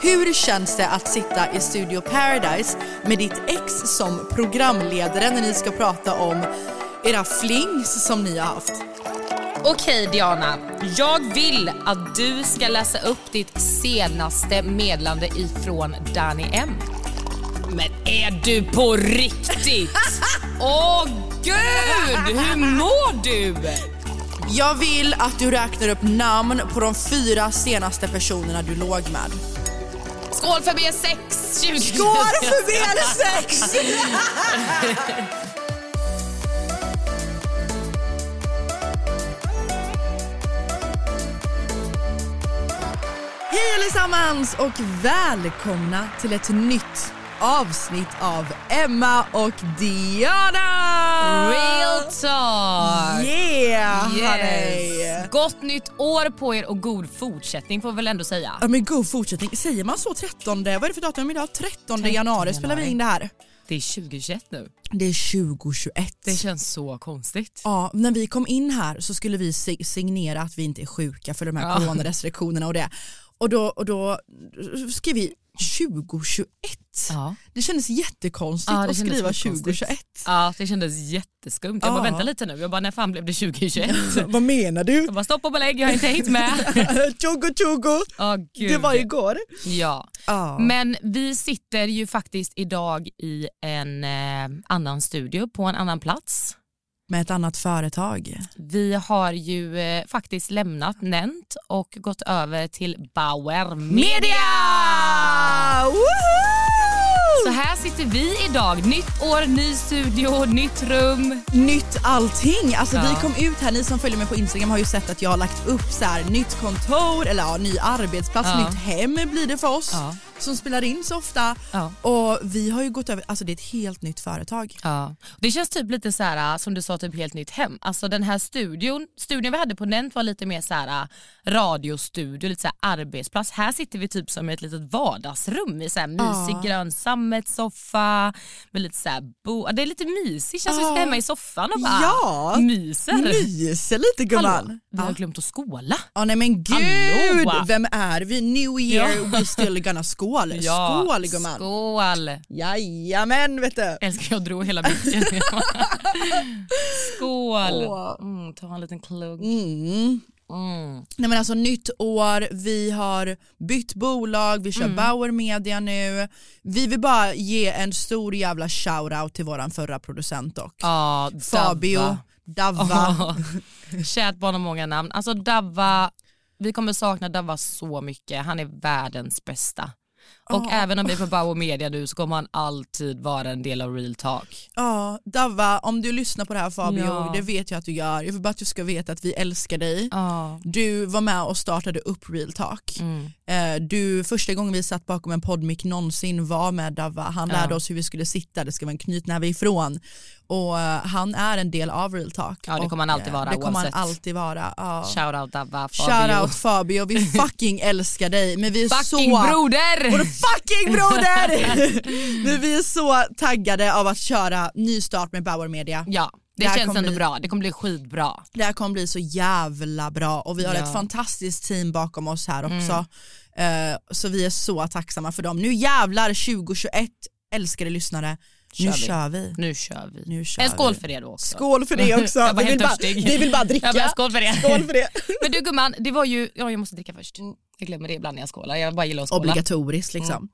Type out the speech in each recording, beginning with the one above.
hur känns det att sitta i Studio Paradise med ditt ex som programledare när ni ska prata om era flings som ni har haft? Okej Diana, jag vill att du ska läsa upp ditt senaste meddelande ifrån Danny M. Men är du på riktigt? Åh gud, hur mår du? Jag vill att du räknar upp namn på de fyra senaste personerna du låg med. Skål för B6 20 Skål för B6! Hej allesammans och välkomna till ett nytt avsnitt av Emma och Diana! Real talk! Yeah Yes. Gott nytt år på er och god fortsättning får vi väl ändå säga. Ja men god fortsättning. Säger man så 13? Vad är det för datum idag? 13 januari spelar vi in det här. Det är 2021 nu. Det är 2021. Det känns så konstigt. Ja, när vi kom in här så skulle vi si- signera att vi inte är sjuka för de här Ja. coronarestriktionerna och det. Och då, och då skrev vi 2021. Ja. Det kändes jättekonstigt Ja, det att skriva väldigt konstigt. 2021. Ja, det kändes jätteskumt. Jag bara Ja. vänta lite nu. Jag bara när fan blev det 2021? Vad menar du? Jag bara stopp och belägg, jag har inte hängt med. 2020! Åh, gud. Det var igår. Ja, Ja. men vi sitter ju faktiskt idag i en eh, annan studio på en annan plats. Med ett annat företag. Vi har ju eh, faktiskt lämnat Nent och gått över till Bauer Media. Woho! Så här sitter vi idag. Nytt år, ny studio, nytt rum. nytt allting. Alltså Ja. vi kom ut här, ni som följer mig på Instagram har ju sett att jag har lagt upp så här nytt kontor eller ja, ny arbetsplats, Ja. nytt hem blir det för oss Ja. Som spelar in så ofta. Ja. Och vi har ju gått över, alltså det är ett helt nytt företag. Ja. Det känns typ lite så här som du sa, typ helt nytt hem. Alltså den här studion, studion vi hade på Nent var lite mer så här radiostudio, lite så här arbetsplats. Här sitter vi typ som i ett litet vardagsrum i så här mysig Ja. grön sammetssoffa med lite så här bo. Det är lite mysigt, känns som vi Ja. hemma i soffan och bara Ja. myser. Myser lite Hallå, gumman. vi har Ja. glömt att skåla. Ja, nej men gud, Hallå. vem är vi? New year, Ja. we still gonna skål. skål gumman. Skål. Jajamän vet du. Älskar jag drog hela micken. Skål. Åh. Mm, ta en liten klugg. Mm. Mm. Nej men alltså nytt år, vi har bytt bolag, vi kör Mm. Bauer Media nu. Vi vill bara ge en stor jävla shoutout till våran förra producent dock. Ja, Fabio, Davva. Davva. Ja. Kärt barn har många namn. Alltså Davva, vi kommer sakna Davva så mycket. Han är världens bästa. Och Ja. även om vi är på Bauer Media nu så kommer han alltid vara en del av Real Talk. Ja, Davva, om du lyssnar på det här Fabio, Ja. det vet jag att du gör. Jag vill bara att du ska veta att vi älskar dig. Ja. Du var med och startade upp Real Talk. Mm. Eh, Du, första gången vi satt bakom en poddmick någonsin var med Davva. Han lärde oss hur vi skulle sitta, det ska vara en knytnäve ifrån. Och eh, han är en del av Real Talk. Ja, det kommer han alltid eh, vara, Det kommer oavsett. han alltid vara. Ja. Shout out Davva, Fabio. Shout out Fabio, vi fucking älskar dig. Men vi är Fucking så... broder! Vår fucking broder! men vi är så taggade av att köra nystart med Bauer Media. Ja, det, Det känns ändå bli- bra. Det kommer bli skitbra. Det här kommer bli så jävla bra och vi har Ja. Mm. ett fantastiskt team bakom oss här också. Eh, så vi är så tacksamma för dem. Nu jävlar 2021, älskade lyssnare. Nu Kör vi. kör vi. Nu kör vi. Nu kör en skål vi. för det då också. Skål för det också. Jag vi, vill bara, vi vill bara dricka. Jag bara, skål för det. Skål för det. Men du gumman, det var ju, ja jag måste dricka först. Jag glömmer det ibland när jag skålar, jag bara gillar att skåla. Obligatoriskt liksom.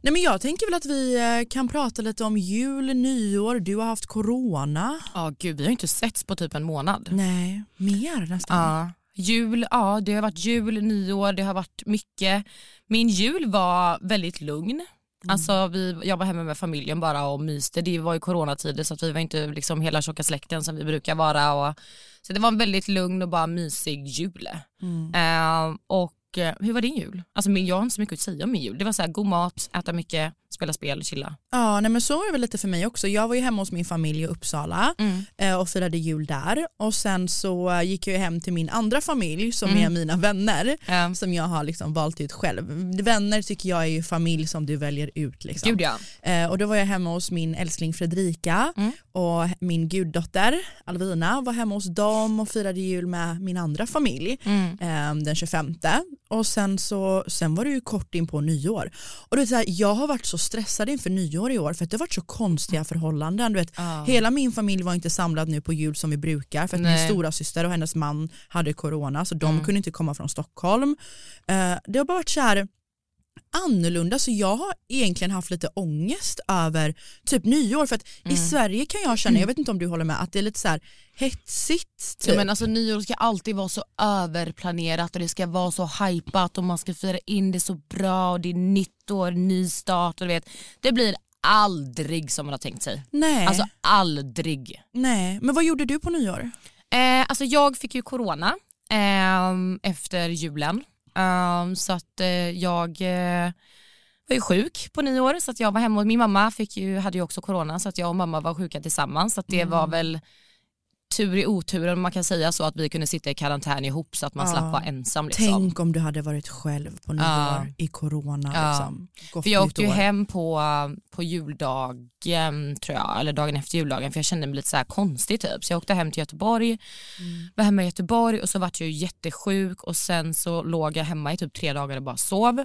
Nej men jag tänker väl att vi eh, kan prata lite om jul, nyår, du har haft corona. Ja gud, vi har inte setts på typ en månad. Nej, mer nästan. Ja. Jul, ja det har varit jul, nyår, det har varit mycket. Min jul var väldigt lugn. Alltså vi, jag var hemma med familjen bara och myste. Det var ju coronatider så att vi var inte liksom hela tjocka släkten som vi brukar vara. Och, så det var en väldigt lugn och bara mysig jul. Eh, och och eh, hur var din jul? Alltså min, jag har inte så mycket att säga om min jul. Det var så här, god mat, äta mycket, spela spel, chilla. Ja, nej men så var det väl lite för mig också. Jag var ju hemma hos min familj i Uppsala eh, och firade jul där och sen så eh, gick jag hem till min andra familj som är mina vänner Ja. som jag har liksom valt ut själv. Vänner tycker jag är ju familj som du väljer ut. Liksom. Gud ja. Eh, och då var jag hemma hos min älskling Fredrika Mm. och min guddotter Alvina var hemma hos dem och firade jul med min andra familj Mm. eh, den 25 och sen, så, sen var det ju kort in på nyår. Och du vet, så här, jag har varit så stressad inför nyår i år för att det har varit så konstiga förhållanden. Du vet, Ja. Hela min familj var inte samlad nu på jul som vi brukar för att min Nej. stora syster och hennes man hade corona så de Mm. kunde inte komma från Stockholm. Eh, det har bara varit så här annorlunda så jag har egentligen haft lite ångest över typ nyår för att Mm. i Sverige kan jag känna, jag vet inte om du håller med, att det är lite så här hetsigt. Typ. Ja, men alltså, nyår ska alltid vara så överplanerat och det ska vara så hypat och man ska fira in det så bra och det är nytt år, ny start och du vet. Det blir aldrig som man har tänkt sig. nej, Alltså aldrig. nej, men vad gjorde du på nyår? Eh, alltså jag fick ju corona ehm, efter julen. Ehm, så att eh, jag eh, var ju sjuk på nyår så att jag var hemma. Och min mamma fick ju, hade ju också corona så att jag och mamma var sjuka tillsammans. Så att det var väl tur i oturen man kan säga så att vi kunde sitta i karantän ihop så att man Ja. slapp vara ensam. Liksom. Tänk om du hade varit själv på nyår Ja. i corona. Ja. Liksom. Gott För jag åkte ju hem på, på juldagen tror jag, eller dagen efter juldagen för jag kände mig lite så här konstig typ. Så jag åkte hem till Göteborg, Mm. var hemma i Göteborg och så vart jag ju jättesjuk och sen så låg jag hemma i typ tre dagar och bara sov.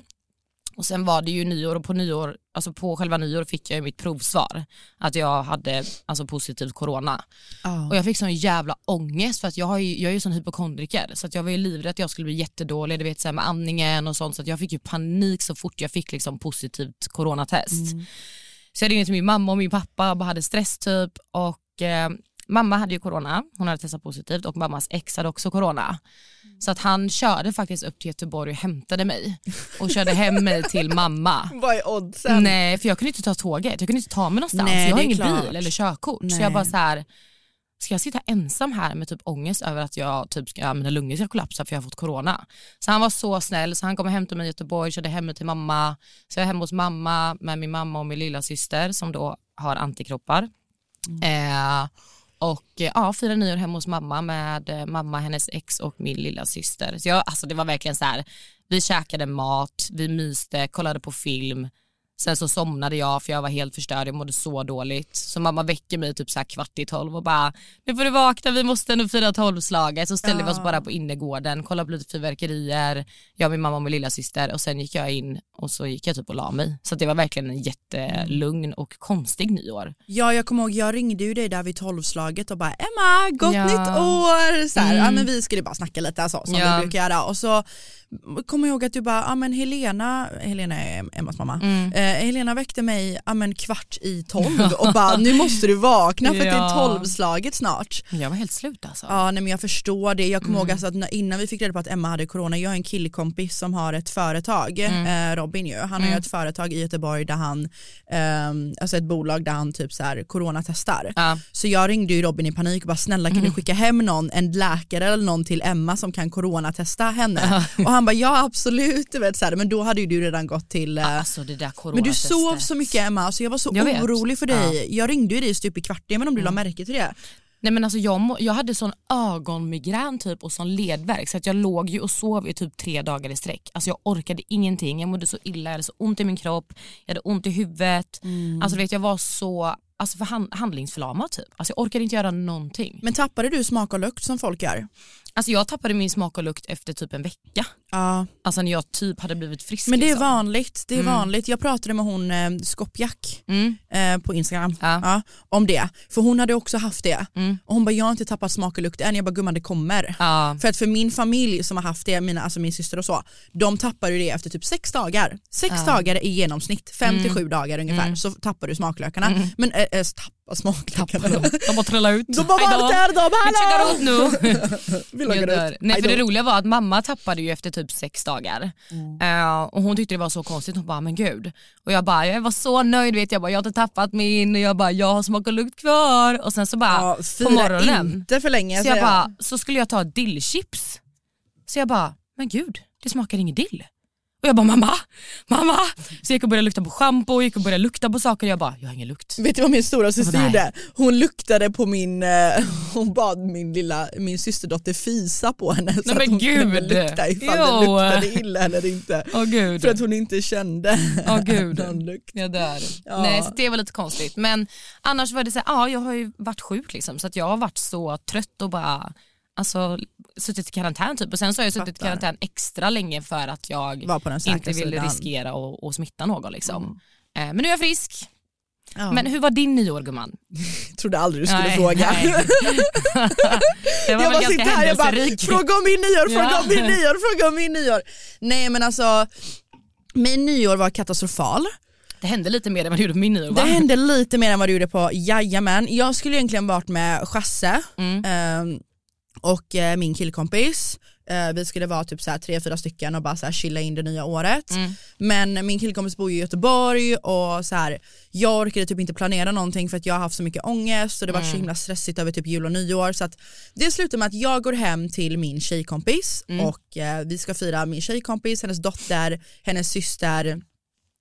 Och sen var det ju nyår och på nyår, alltså på själva nyår fick jag ju mitt provsvar att jag hade alltså positivt corona. Ja. Och jag fick sån jävla ångest för att jag, har ju, jag är ju sån hypokondriker så att jag var ju livrädd att jag skulle bli jättedålig du vet, så här med andningen och sånt så att jag fick ju panik så fort jag fick liksom positivt coronatest. Så jag ringde till min mamma och min pappa och bara hade stress typ och eh, mamma hade ju corona, hon hade testat positivt och mammas ex hade också corona. Så att han körde faktiskt upp till Göteborg och hämtade mig och körde hem mig till mamma. Vad är oddsen? Nej för jag kunde inte ta tåget, jag kunde inte ta mig någonstans. Nej, jag har ingen klart. bil eller körkort. Så Nej. jag bara så här, ska jag sitta ensam här med typ ångest över att jag typ ska, mina lungor ska kollapsa för jag har fått corona. Så han var så snäll så han kom och hämtade mig i Göteborg, körde hem mig till mamma. Så jag är hemma hos mamma med min mamma och min lilla syster som då har antikroppar. Eh, och eh, ja, firade nyår hemma hos mamma med eh, mamma, hennes ex och min lilla syster. Så jag, alltså det var verkligen så här, vi käkade mat, vi myste, kollade på film. Sen så somnade jag för jag var helt förstörd, jag mådde så dåligt. Så mamma väcker mig typ så här kvart i tolv och bara, nu får du vakna, vi måste ändå fira tolvslaget. Så ställde vi oss bara på innergården, kollade på lite fyrverkerier, jag, min mamma och min lilla syster och sen gick jag in och så gick jag typ och la mig. Så det var verkligen en jättelugn och konstig nyår. Ja jag kommer ihåg, jag ringde ju dig där vid tolvslaget och bara Emma, gott Ja. nytt år! Så här, Mm. ja, men vi skulle bara snacka lite alltså, som Ja. vi brukar göra och så kommer jag ihåg att du bara, ja men Helena, Helena är Emmas mamma, Mm. Eh, Helena väckte mig ja, men kvart i tolv och bara nu måste du vakna för att det är Ja. tolvslaget snart. Jag var helt slut alltså. Ja nej, men jag förstår det, jag kommer Mm. ihåg alltså att innan vi fick reda på att Emma hade corona, jag har en killkompis som har ett företag, Mm. eh, Robin ju, han har ju ett företag i Göteborg där han, ehm, alltså ett bolag där han typ så här coronatestar. Ja. Så jag ringde ju Robin i panik och bara snälla kan du skicka hem någon, en läkare eller någon till Emma som kan coronatesta henne? och han bara ja absolut, vet, så här, men då hade ju du redan gått till eh, Alltså det där men du sov så mycket Emma, så jag var så Jag vet. orolig för dig. Jag ringde ju dig stup i kvart, men om du la märke till det. Nej men alltså jag, jag hade sån ögonmigrän typ och sån ledvärk så att jag låg ju och sov i typ tre dagar i sträck. Alltså jag orkade ingenting, jag mådde så illa, jag hade så ont i min kropp, jag hade ont i huvudet. Alltså du vet jag var så alltså för hand, handlingsförlamad typ. Alltså jag orkade inte göra någonting. Men tappade du smak och lukt som folk gör? Alltså jag tappade min smak och lukt efter typ en vecka. Ja. Alltså när jag typ hade blivit frisk. Men det är liksom. vanligt, det är vanligt. Jag pratade med hon eh, Skoppjack Mm. eh, på Instagram Ja. ja, om det. För hon hade också haft det. Mm. Och hon bara jag har inte tappat smak och lukt än, jag bara gumman det kommer. Ja. För att för min familj som har haft det, mina, alltså min syster och så, de tappar ju det efter typ sex dagar. Sex dagar i genomsnitt, fem Mm. till sju dagar ungefär, så tappar du smaklökarna. Men äh, äh, tappa smaklökarna. De bara trillade ut. De bara Hejdå. vart är de? Vi checkar Hallå! ut nu. Vi Jag dör. ut. Nej för det roliga var att mamma tappade ju efter typ sex dagar. Eh, och hon tyckte det var så konstigt, hon bara men gud. Och jag bara jag var så nöjd vet jag bara jag har inte tappat min och jag bara jag har smak och lukt kvar. Och sen så bara Ja, på morgonen inte för länge så säger jag bara så skulle jag ta dillchips. Så jag bara men gud det smakar ingen dill. Och jag bara mamma, mamma. Så jag gick och började lukta på schampo och gick och började lukta på saker och jag bara, jag har ingen lukt. Vet du vad min stora syster gjorde? Hon luktade på min, eh, hon bad min lilla, min systerdotter fisa på henne så Nej, att men hon kunde gud. lukta ifall Jo. det luktade illa eller inte. Åh gud. För att hon inte kände Åh gud. någon lukt. Jag dör. Ja. Nej, så det var lite konstigt. Men annars var det så här, ja jag har ju varit sjuk liksom så att jag har varit så trött och bara alltså, suttit i karantän typ. Och sen så har jag suttit i Fattar. karantän extra länge för att jag inte ville sidan. riskera att smitta någon liksom. Eh, Men nu är jag frisk. Ja. Men hur var din nyår gumman? trodde aldrig du skulle Nej, fråga. nej. jag bara sitter här jag bara, fråga om min nyår, fråga Ja. om min nyår, fråga om min nyår. Nej men alltså, min nyår var katastrofal. Det hände lite mer än vad det gjorde på min nyår va? Det hände lite mer än vad det gjorde på Jajamän. Jag skulle egentligen varit med Chasse Mm. ehm, och eh, min killkompis. Eh, vi skulle vara typ så tre, fyra stycken och bara så chilla in det nya året. Mm. Men min killkompis bor ju i Göteborg och så här, jag orkade typ inte planera någonting för att jag har haft så mycket ångest och det var Mm. så himla stressigt över typ jul och nyår. Så att det slutade med att jag går hem till min tjejkompis Mm. och eh, vi ska fira min tjejkompis, hennes dotter, hennes syster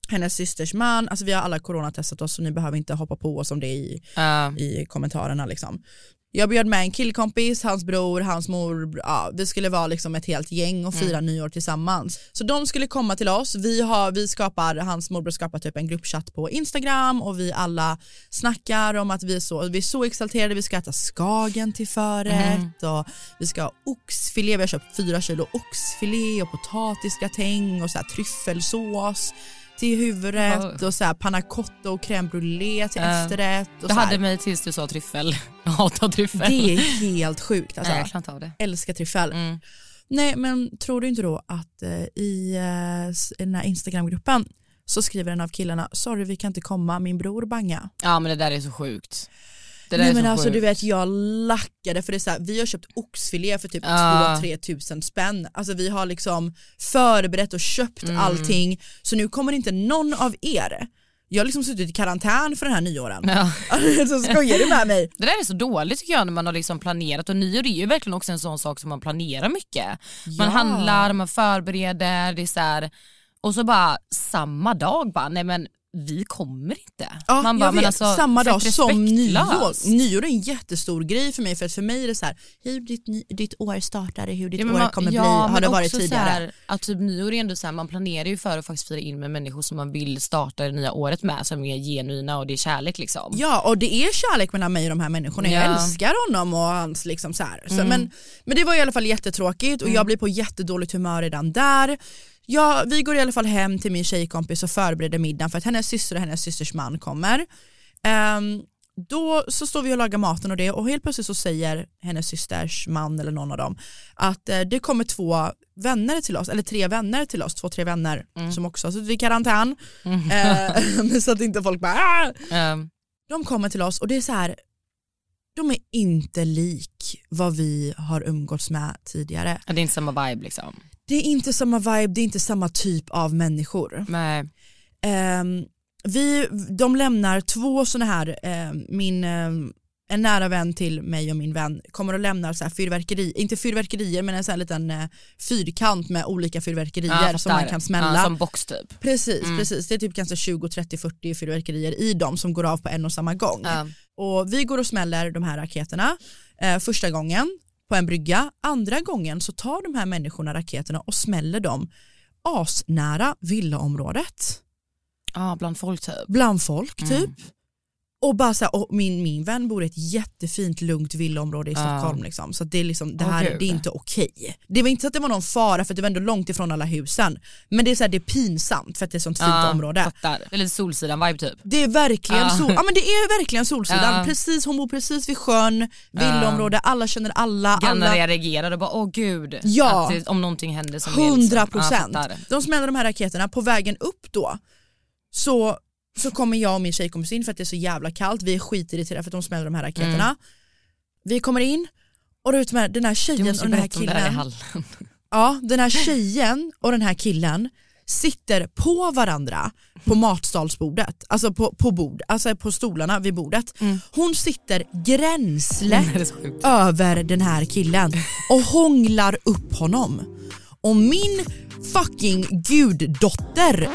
hennes systers man, alltså vi har alla coronatestat oss så ni behöver inte hoppa på oss om det i, Ja. i kommentarerna liksom. Jag bjöd med en killkompis, hans bror, hans mor, ja, vi skulle vara liksom ett helt gäng och fira nyår tillsammans. Så de skulle komma till oss, vi, har, vi skapar, hans morbror skapar typ en gruppchatt på Instagram och vi alla snackar om att vi är så, vi är så exalterade, vi ska äta skagen till förrätt och vi ska ha oxfilé, vi har köpt fyra kilo oxfilé och potatisgratäng och så här tryffelsås till huvudrätt och så här panna cotta och crème brûlée till Ja. efterrätt. Och här. hade mig tills du sa tryffel. Jag hatar tryffel. Det är helt sjukt alltså. Nej, jag klarar inte av det. Älskar tryffel. Mm. Nej men tror du inte då att eh, i, eh, den här Instagramgruppen så skriver en av killarna sorry vi kan inte komma min bror banga. Ja men det där är så sjukt. Det där Nej är men så alltså sjukt. du vet jag lackade för det är så här, vi har köpt oxfilé för typ Ja. 2-3 tusen spänn. Alltså vi har liksom förberett och köpt Mm. allting så nu kommer inte någon av er jag har liksom suttit i karantän för den här nyåren. Ja. så skojar du med mig? Det där är så dåligt tycker jag när man har liksom planerat och nyår är ju verkligen också en sån sak som man planerar mycket. Man Ja. handlar, man förbereder, det är så här, och så bara samma dag bara, nej men vi kommer inte. Ja, man jag vet. alltså, Samma dag som nyår. Nyår är en jättestor grej för mig för att för mig är det så här, hur ditt, ditt år startade, hur ditt Ja, men år man- kommer ja, bli, har men det varit tidigare. Här, att typ nyår är ändå så här, man planerar ju för att faktiskt fira in med människor som man vill starta det nya året med som är genuina och det är kärlek liksom. Ja och det är kärlek mellan mig och de här människorna, jag Ja. Mm. älskar honom och hans liksom så. Så, men, men det var i alla fall jättetråkigt och jag blir på jättedåligt humör redan där. Ja, vi går i alla fall hem till min tjejkompis och förbereder middagen för att hennes syster och hennes systers man kommer. Ehm, då så står vi och lagar maten och det och helt plötsligt så säger hennes systers man eller någon av dem att eh, det kommer två vänner till oss, eller tre vänner till oss, två tre vänner som också har suttit i karantän. Eh, så att inte folk bara! Ehm, de kommer till oss och det är så här, de är inte lik vad vi har umgåtts med tidigare. det är inte samma vibe liksom. Det är inte samma vibe, det är inte samma typ av människor. Nej. Ehm, vi, de lämnar två sådana här, ehm, min, ehm, en nära vän till mig och min vän kommer och lämnar så här fyrverkeri, inte fyrverkerier men en sån här liten eh, fyrkant med olika fyrverkerier Ja, som man kan smälla. Ja, som box typ. Precis, precis. Det är typ kanske 20, 30, 40 fyrverkerier i dem som går av på en och samma gång. Ja. Och vi går och smäller de här raketerna eh, första gången på en brygga. Andra gången så tar de här människorna raketerna och smäller dem asnära villaområdet. Ja, bland folk typ. Bland folk Mm. Och bara så här, och min, min vän bor i ett jättefint lugnt villaområde i Stockholm. Liksom. Så det, är liksom, det här gud. det är inte okej. Det var inte så att det var någon fara för det var ändå långt ifrån alla husen. Men det är, så här, det är pinsamt för att det är ett sånt fint område. Fattar. Det är lite Solsidan-vibe typ. Det är verkligen Ja. sol, ja men det är verkligen Solsidan, precis, hon bor precis vid sjön, villaområde, alla känner alla, Grannar alla reagerade och bara åh gud. Ja. Det, om någonting händer som liksom, ja, procent. fattar. De smäller de här raketerna, på vägen upp då så, så kommer jag och min tjejkompis in för att det är så jävla kallt, vi är skitirriterade för att de smäller de här raketerna. Mm. Vi kommer in och det med den här tjejen och den här det här i killen, hallen. ja den här tjejen och den här killen sitter på varandra på matsalsbordet, alltså på, på bord, alltså på stolarna vid bordet. Hon sitter gränsle sjukt. över den här killen och hånglar upp honom. Och min fucking guddotter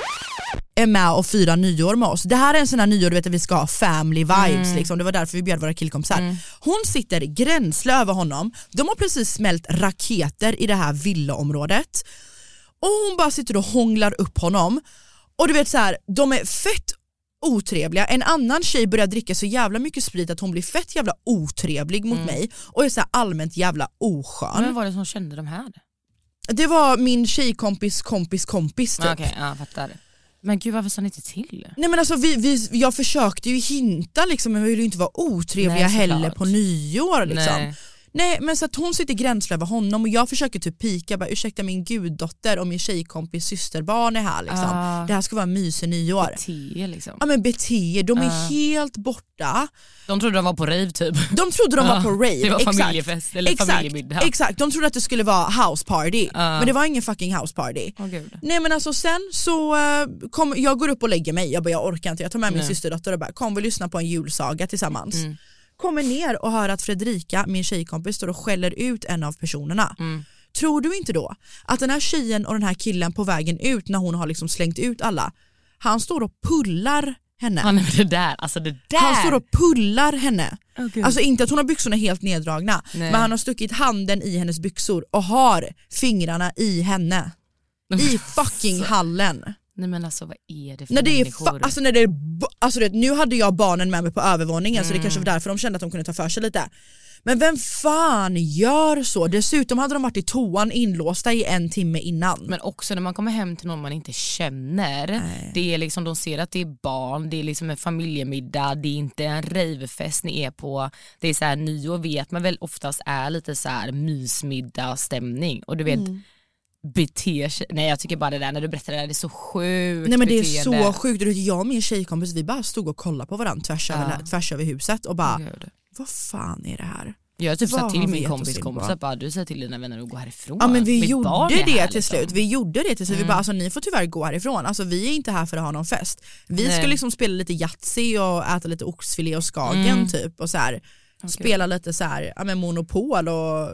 är med och firar nyår med oss. Det här är en sån här nyår du vet att vi ska ha family vibes liksom. det var därför vi bjöd våra killkompisar. Hon sitter gränsle över honom, de har precis smält raketer i det här villaområdet och hon bara sitter och hånglar upp honom och du vet så här, de är fett otrevliga. En annan tjej börjar dricka så jävla mycket sprit att hon blir fett jävla otrevlig mot mig och är så allmänt jävla oskön. Vem var det som kände de här? Det var min tjejkompis kompis kompis typ. Okej, ja, fattar. Men gud varför sa ni inte till? Nej men alltså vi, vi, jag försökte ju hinta liksom men vi ville ju inte vara otrevliga Nej, heller på nyår liksom. Nej. Nej. men så att hon sitter gränsle över honom och jag försöker typ pika, bara, ursäkta min guddotter och min tjejkompis systerbarn är här liksom. Ah. Det här ska vara en mysig nyår. Tio liksom. Ja men bete de är Ah. helt borta. De trodde de var på rave typ. De trodde de var Ja, på rave. det var exakt. familjefest eller exakt, familjemiddag. Exakt, de trodde att det skulle vara house party Ja. men det var ingen fucking house party. Åh gud. Nej men alltså sen så eh, kom, jag går upp och lägger mig, jag bara jag orkar inte, jag tar med min Nej. systerdotter och bara kom vi lyssna på en julsaga tillsammans. Mm. Kommer ner och hör att Fredrika, min tjejkompis, står och skäller ut en av personerna. Mm. Tror du inte då att den här tjejen och den här killen på vägen ut när hon har liksom slängt ut alla, han står och pullar henne. Han är det där, alltså det där. Han står och pullar henne. Gud. Alltså inte att hon har byxorna helt neddragna Nej. men han har stuckit handen i hennes byxor och har fingrarna i henne. I fucking hallen. Nej men alltså vad är det för När det är människor? fa- alltså när det är alltså det, nu hade jag barnen med mig på övervåningen så det kanske Mm. var därför de kände att de kunde ta för sig lite. Men vem fan gör så? Dessutom hade de varit i toan inlåsta i en timme innan. Men också när man kommer hem till någon man inte känner, Nej. det är liksom, de ser att det är barn, det är liksom en familjemiddag, det är inte en ravefest ni är på. Det är så här, nyår vet man väl oftast är lite så här mysmiddag stämning och du vet Mm. Beter sig, nej jag tycker bara det där när du berättar det där det är så sjukt Nej men det är beteende. så sjukt, jag och min tjejkompis vi bara stod och kollade på varandra tvärs, över, tvärs över huset och bara Gud. vad fan är det här? Jag typ sagt till vi min kompis kompis att bara du säger till dina vänner att gå härifrån. Ja men vi Mitt gjorde det till liksom. slut, vi gjorde det till slut. Vi Mm. bara alltså ni får tyvärr gå härifrån, alltså vi är inte här för att ha någon fest. Vi Nej. ska liksom spela lite Yatzy och äta lite oxfilé och skagen Mm. typ och så här, spela lite så här, ja, men monopol och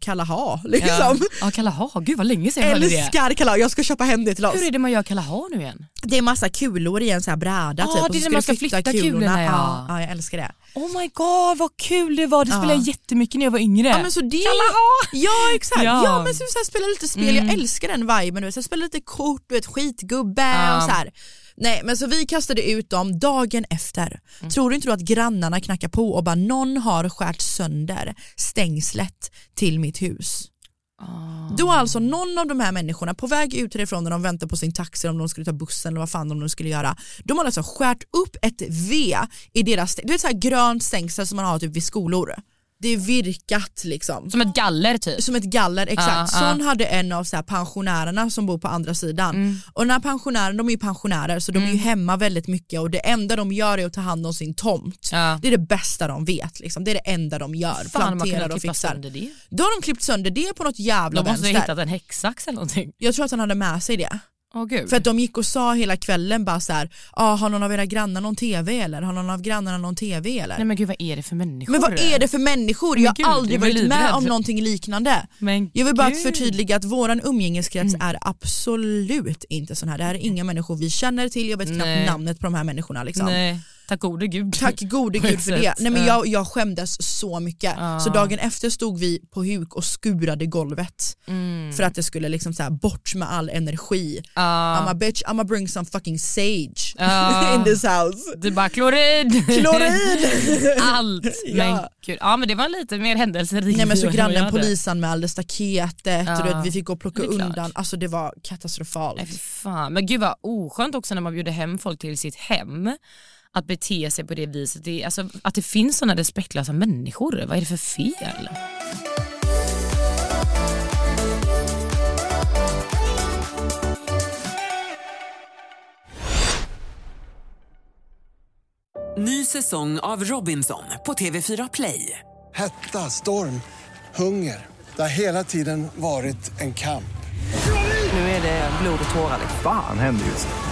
kalaha liksom. Ja, ja Kalaha, gud vad länge sedan jag hörde det. Älskar kalaha, jag ska köpa hem det till oss. Hur är det man gör Kalaha nu igen? Det är massa kulor i en så här bräda Ah, typ. det är när man ska flytta kulorna, ja. ja. ja. jag älskar det. Oh my god vad kul det var, det spelade jag jättemycket när jag var yngre. Ja men så det Kalaha! Ja exakt, ja, Ja. men så, så här, spela lite spel, jag älskar den viben, du vet, så här, spela lite kort, du vet, skitgubbe och så här. Nej men så vi kastade ut dem dagen efter. Mm. Tror du inte då att grannarna knackar på och bara någon har skärt sönder stängslet till mitt hus? Ah. Då alltså någon av de här människorna på väg ut härifrån när de väntar på sin taxi om de skulle ta bussen eller vad fan de skulle göra. De har alltså skärt upp ett V i deras, du vet så här grönt stängsel som man har typ vid skolor. Det är virkat liksom. Som ett galler typ. Som ett galler, exakt. Ja, Sån hade en av så här pensionärerna som bor på andra sidan. Mm. Och den här pensionären, de är ju pensionärer så de är ju hemma väldigt mycket och det enda de gör är att ta hand om sin tomt. Ja. Det är det bästa de vet, liksom. det är det enda de gör. Fan Planterar och fixar. Då har de klippt sönder det på något jävla De måste ha vänster. hittat en häcksax eller någonting. Jag tror att han hade med sig det. Gud. För att de gick och sa hela kvällen bara så här, ah, har någon av era grannar någon tv eller? Har någon av grannarna någon tv eller? Nej men gud vad är det för människor? men vad är det för människor? Men Jag gud, har aldrig varit med livrädd. om någonting liknande. Men Jag vill bara gud. Mm. förtydliga att våran umgängeskrets är absolut inte sån här. Det här är inga människor vi känner till, jag vet knappt Nej. namnet på de här människorna. Liksom. Nej, tack gode gud. Tack gode gud för det. Nej, men Ja. jag, jag skämdes så mycket. Ja. Så dagen efter stod vi på huk och skurade golvet. Mm. För att det skulle liksom så här, bort med all energi. Ja. I'm a bitch, I'm a bring some fucking sage Ja. in this house. Är bara klorid. Klorid! Allt. Ja. Men gud. Ja men det var lite mer händelserikt. Nej men så grannen polisanmälde staketet Ja. och du vet, vi fick gå och plocka undan. Alltså det var katastrofalt. Nej, fan. Men gud vad oskönt också när man bjuder hem folk till sitt hem att bete sig på det viset. Det, alltså, att det finns sådana respektlösa människor, vad är det för fel? Ny säsong av Robinson på TV4 Play. Hetta, storm, hunger. Det har hela tiden varit en kamp. Nu är det blod och tårar. Fan händer just nu.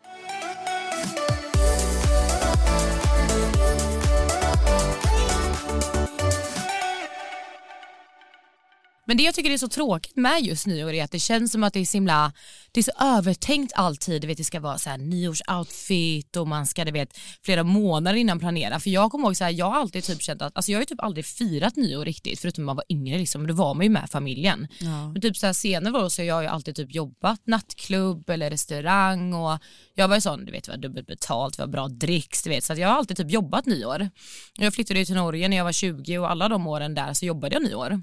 Men det jag tycker är så tråkigt med just nyår är att det känns som att det är så himla, det är så övertänkt alltid. Du vet, det ska vara så här nyårsoutfit och man ska det vet, flera månader innan planera. För jag kommer ihåg så här, jag har alltid typ känt att, alltså jag har ju typ aldrig firat nyår riktigt förutom när man var yngre liksom. Då var man ju med familjen. Ja. Men typ så här senare år så har jag ju alltid typ jobbat nattklubb eller restaurang och jag var ju sån, du vet det var dubbelt betalt, det var bra dricks, du vet. Så jag har alltid typ jobbat nyår. Jag flyttade ju till Norge när jag var 20 och alla de åren där så jobbade jag nyår.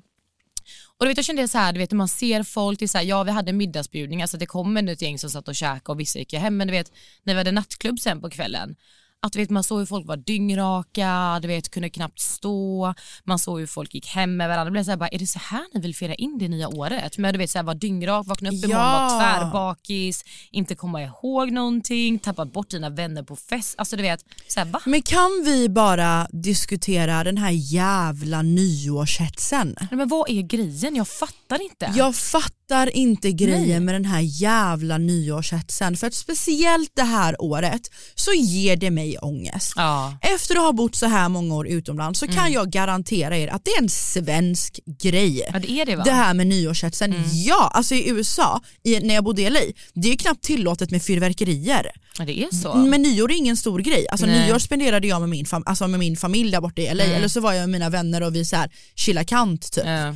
Och du vet, jag kände så här, du vet, man ser folk, det är så här, ja vi hade middagsbjudningar så alltså det kom ett gäng som satt och käkade och vissa gick hem men du vet när vi hade nattklubb sen på kvällen att vet, man såg hur folk var dyngraka, du vet, kunde knappt stå, man såg hur folk gick hem med varandra. Det blev så här, bara, är det så här ni vill fira in det nya året? Men du vet, så här, var dyngrak, vakna upp imorgon, Ja. var tvärbakis, inte komma ihåg någonting, tappat bort dina vänner på fest. Alltså du vet, så här, va? Men kan vi bara diskutera den här jävla nyårshetsen? Nej, Men vad är grejen? Jag fattar inte. Jag fattar inte grejen Nej. med den här jävla nyårshetsen för att speciellt det här året så ger det mig ångest. Ja. Efter att ha bott så här många år utomlands så Mm. kan jag garantera er att det är en svensk grej. ja, det är det va? Det här med nyårshetsen, Mm. ja alltså i USA, i, när jag bodde i LA, det är knappt tillåtet med fyrverkerier. Ja, det är så. Men nyår är ingen stor grej. Alltså, Nej. nyår spenderade jag med min, fam- alltså, med min familj där borta i LA, Mm. eller så var jag med mina vänner och vi så här, chilla kant typ. Ja.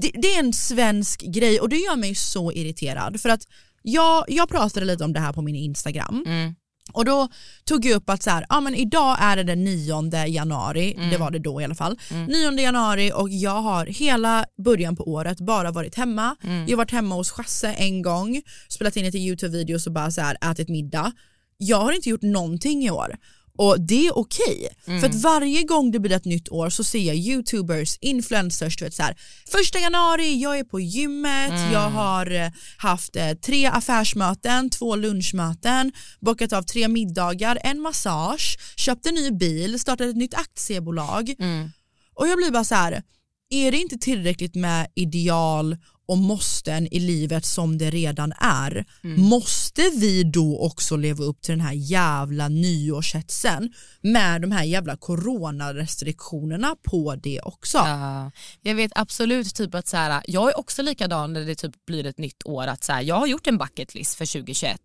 Det, det är en svensk grej och det gör mig så irriterad för att jag, jag pratade lite om det här på min Instagram Mm. Och då tog jag upp att så här, ja, men idag är det den 9 januari, Mm. det var det då i alla fall, 9 januari och jag har hela början på året bara varit hemma. Mm. Jag har varit hemma hos Chasse en gång, spelat in lite YouTube-videos och bara så här, ätit middag. Jag har inte gjort någonting i år. Och det är okej, Mm. för att varje gång det blir ett nytt år så ser jag youtubers, influencers, du vet så här, första januari, jag är på gymmet, Mm. jag har eh, haft eh, tre affärsmöten, två lunchmöten, bockat av tre middagar, en massage, köpt en ny bil, startat ett nytt aktiebolag. Mm. Och jag blir bara så här, är det inte tillräckligt med ideal och måsten i livet som det redan är, Mm. måste vi då också leva upp till den här jävla nyårshetsen med de här jävla coronarestriktionerna på det också? Ja, jag vet absolut typ att så här, jag är också likadan när det typ blir ett nytt år att så här, jag har gjort en bucket list för 2021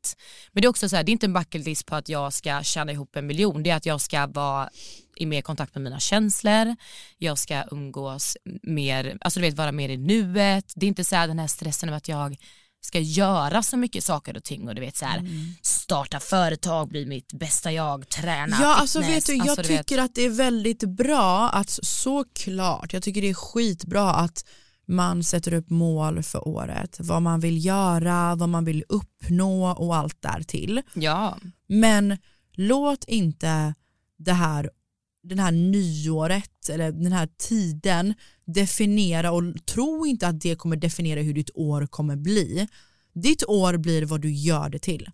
men det är också så här, det är inte en bucket list på att jag ska tjäna ihop en miljon det är att jag ska vara i mer kontakt med mina känslor, jag ska umgås mer, alltså du vet vara mer i nuet, det är inte så här den här stressen av att jag ska göra så mycket saker och ting och du vet så här starta företag, bli mitt bästa jag, träna, Ja alltså fitness. vet du, jag Alltså, vet- tycker att det är väldigt bra att såklart, jag tycker det är skitbra att man sätter upp mål för året, vad man vill göra, vad man vill uppnå och allt där till. Ja, Men låt inte det här, den här nyåret eller den här tiden definiera och tro inte att det kommer definiera hur ditt år kommer bli. Ditt år blir vad du gör det till.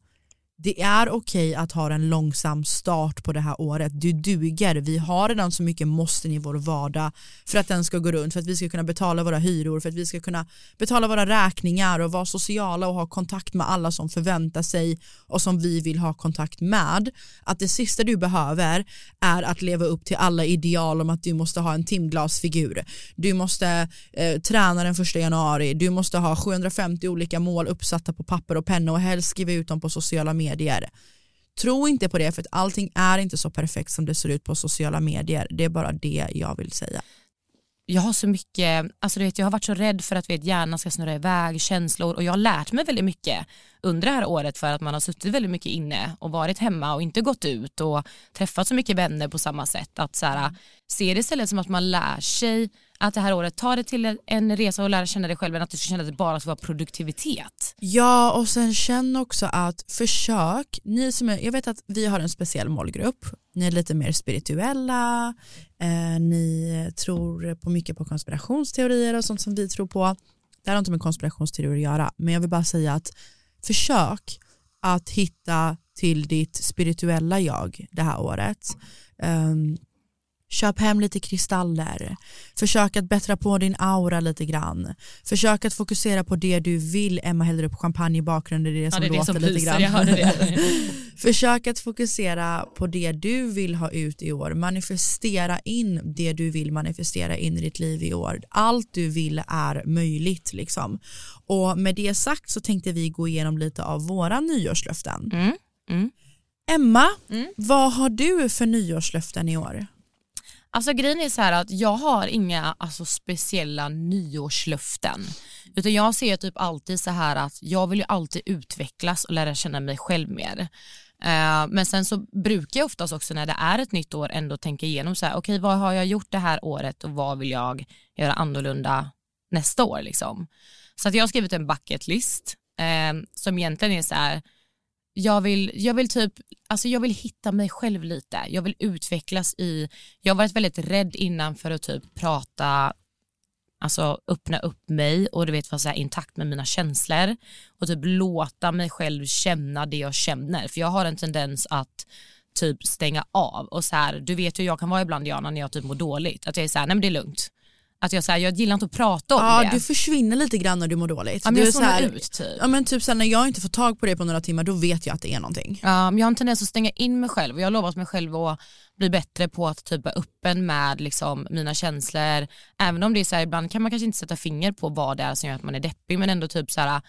Det är okej att ha en långsam start på det här året. Du duger. Vi har redan så mycket måsten i vår vardag för att den ska gå runt, för att vi ska kunna betala våra hyror, för att vi ska kunna betala våra räkningar och vara sociala och ha kontakt med alla som förväntar sig och som vi vill ha kontakt med. Att det sista du behöver är att leva upp till alla ideal om att du måste ha en timglasfigur. Du måste eh, träna den första januari. Du måste ha 750 olika mål uppsatta på papper och penna och helst skriva ut dem på sociala medier. Tro inte på det för att allting är inte så perfekt som det ser ut på sociala medier. Det är bara det jag vill säga. jag har så mycket, alltså vet, jag har varit så rädd för att vet, hjärnan ska snurra iväg, känslor och jag har lärt mig väldigt mycket under det här året för att man har suttit väldigt mycket inne och varit hemma och inte gått ut och träffat så mycket vänner på samma sätt. Att så här, se det istället som att man lär sig att det här året, ta det till en resa och lära känna dig själv än att du ska känna att det bara ska vara produktivitet. Ja och sen känn också att försök, ni som är, jag vet att vi har en speciell målgrupp, ni är lite mer spirituella, eh, ni tror på mycket på konspirationsteorier och sånt som vi tror på. Det här har inte med konspirationsteorier att göra men jag vill bara säga att försök att hitta till ditt spirituella jag det här året. Um, Köp hem lite kristaller. Försök att bättra på din aura lite grann. Försök att fokusera på det du vill. Emma häller upp champagne i bakgrunden, det är det som ja, det är låter det som lite grann. jag hörde det. Försök att fokusera på det du vill ha ut i år. Manifestera in det du vill manifestera in i ditt liv i år. Allt du vill är möjligt liksom. Och med det sagt så tänkte vi gå igenom lite av våra nyårslöften. Mm. Mm. Emma, Mm. vad har du för nyårslöften i år? Alltså grejen är så här att jag har inga alltså, speciella nyårslöften. Utan jag ser typ alltid så här att jag vill ju alltid utvecklas och lära känna mig själv mer. Uh, men sen så brukar jag oftast också när det är ett nytt år ändå tänka igenom så här, okej vad har jag gjort det här året och vad vill jag göra annorlunda nästa år liksom. Så att jag har skrivit en bucket list uh, som egentligen är så här, jag vill, jag vill typ, alltså jag vill hitta mig själv lite. Jag vill utvecklas i, jag har varit väldigt rädd innan för att typ prata, alltså öppna upp mig och du vet vara så här intakt med mina känslor och typ låta mig själv känna det jag känner. För jag har en tendens att typ stänga av och så här, du vet hur jag kan vara ibland Diana när jag typ mår dåligt. Att jag är så här, nej men det är lugnt. Att jag, så här, jag gillar inte att prata om Ja, det. du försvinner lite grann när du mår dåligt. ja, men du jag zonar ut typ. Ja men typ sen när jag inte får tag på det på några timmar då vet jag att det är någonting. Ja, men jag har en tendens att stänga in mig själv och jag har lovat mig själv att bli bättre på att typ vara öppen med liksom, mina känslor. Även om det är så här, ibland kan man kanske inte sätta finger på vad det är som gör att man är deppig men ändå typ så här,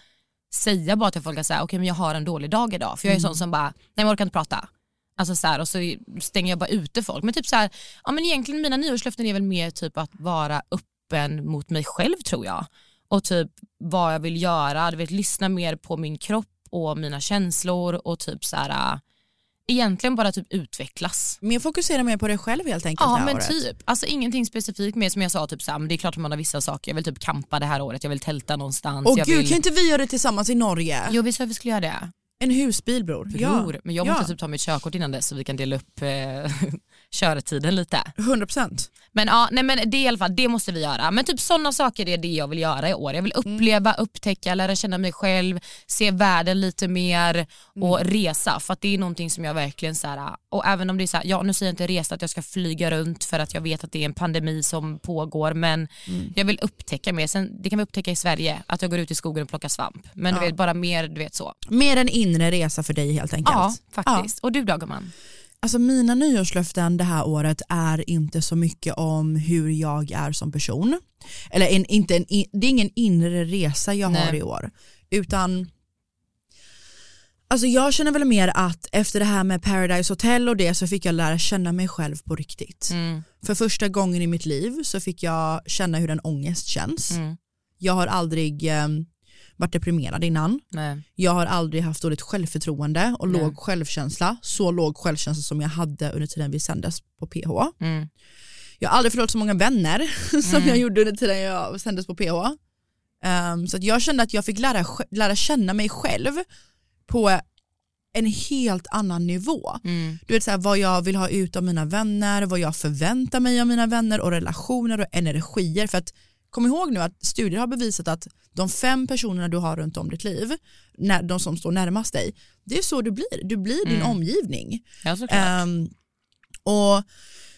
säga bara till folk att säga okej men jag har en dålig dag idag. För jag är sån som bara, nej jag orkar inte prata. Alltså så här, och så stänger jag bara ute folk. Men typ så här, ja men egentligen mina nyårslöften är väl mer typ att vara öppen mot mig själv tror jag. Och typ vad jag vill göra, du vet lyssna mer på min kropp och mina känslor och typ så här egentligen bara typ utvecklas. Men jag fokuserar mer på dig själv helt enkelt Ja men året. typ, alltså ingenting specifikt mer som jag sa, typ men det är klart att man har vissa saker, jag vill typ kampa det här året, jag vill tälta någonstans. Åh gud vill... kan inte vi göra det tillsammans i Norge? Jo vi sa att vi skulle göra det. En husbil bror. Bror, men jag måste ja. typ ta mitt körkort innan dess så vi kan dela upp eh, körtiden lite. 100%. Men ja, nej men det i alla fall, det måste vi göra. Men typ sådana saker är det jag vill göra i år. Jag vill uppleva, upptäcka, lära känna mig själv, se världen lite mer och resa. För att det är någonting som jag verkligen så här, och även om det är så här, ja nu säger jag inte resa att jag ska flyga runt för att jag vet att det är en pandemi som pågår men jag vill upptäcka mer. Sen, det kan vi upptäcka i Sverige, att jag går ut i skogen och plockar svamp. Men du vet bara mer, du vet så. Mer en inre resa för dig helt enkelt. Ja, faktiskt. Och du då gumman? Alltså mina nyårslöften det här året är inte så mycket om hur jag är som person. Eller en, inte en, det är ingen inre resa jag har Nej. i år. Utan Alltså jag känner väl mer att efter det här med Paradise Hotel och det så fick jag lära känna mig själv på riktigt. Mm. För första gången i mitt liv så fick jag känna hur en ångest känns. Mm. Jag har aldrig eh, varit deprimerad innan. Nej. Jag har aldrig haft dåligt självförtroende och Nej. låg självkänsla. Så låg självkänsla som jag hade under tiden vi sändes på PH. Mm. Jag har aldrig förlorat så många vänner som jag gjorde under tiden jag sändes på PH. Ehm, så att jag kände att jag fick lära, lära känna mig själv på en helt annan nivå. Mm. Du vet så här, vad jag vill ha ut av mina vänner, vad jag förväntar mig av mina vänner och relationer och energier. För att kom ihåg nu att studier har bevisat att de fem personerna du har runt om ditt liv, när, de som står närmast dig, det är så du blir. Du blir din Mm. omgivning. Ja. Ehm, och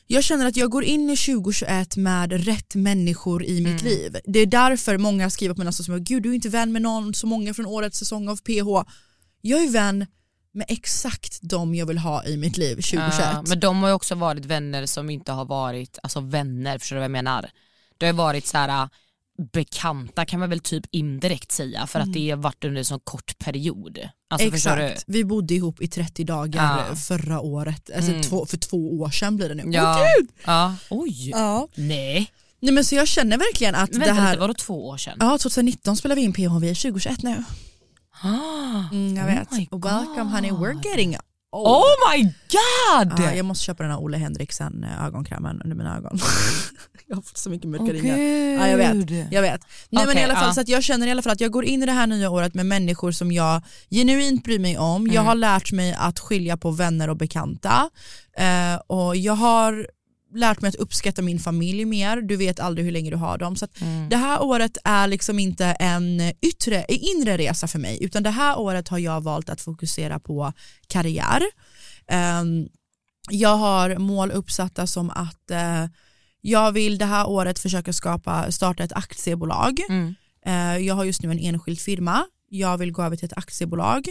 jag känner att jag går in i 2021 med rätt människor i mitt Mm. liv. Det är därför många skriver på mina sociala medier, gud du är inte vän med någon, så många från årets säsong av PH. Jag är vän med exakt de jag vill ha i mitt liv 2021. Ja, men de har ju också varit vänner som inte har varit alltså vänner, förstår du vad jag menar? Det har varit så här äh, bekanta kan man väl typ indirekt säga för att det har varit under en så kort period. Alltså? Exakt, vi bodde ihop i 30 dagar Ja. förra året, alltså Mm. två, för två år sedan blir det nu. Ja. Åh, gud! Ja. Oj. Ja. Nej. Nej men så jag känner verkligen att Men det vänta här, lite, var det två år sedan? ja 2019 spelar vi in PH, vi är 2021 nu. Ah. Mm, jag Oh vet. my Welcome honey, we're getting Oh my god! Ja, jag måste köpa den här Ole Henriksen eh, ögonkrämen under mina ögon. jag har fått så mycket mörka Åh, ringar. Ja, jag vet. Jag vet. Nej, men Okej, i alla fall, ja. så att jag känner i alla fall att jag går in i det här nya året med människor som jag genuint bryr mig om. Mm. Jag har lärt mig att skilja på vänner och bekanta. Eh, och jag har lärt mig att uppskatta min familj mer. Du vet aldrig hur länge du har dem. Så Mm. det här året är liksom inte en yttre, inre resa för mig utan det här året har jag valt att fokusera på karriär. Ehm, jag har mål uppsatta som att eh, jag vill det här året försöka skapa, starta ett aktiebolag. Mm. Eh, jag har just nu en enskild firma. Jag vill gå över till ett aktiebolag.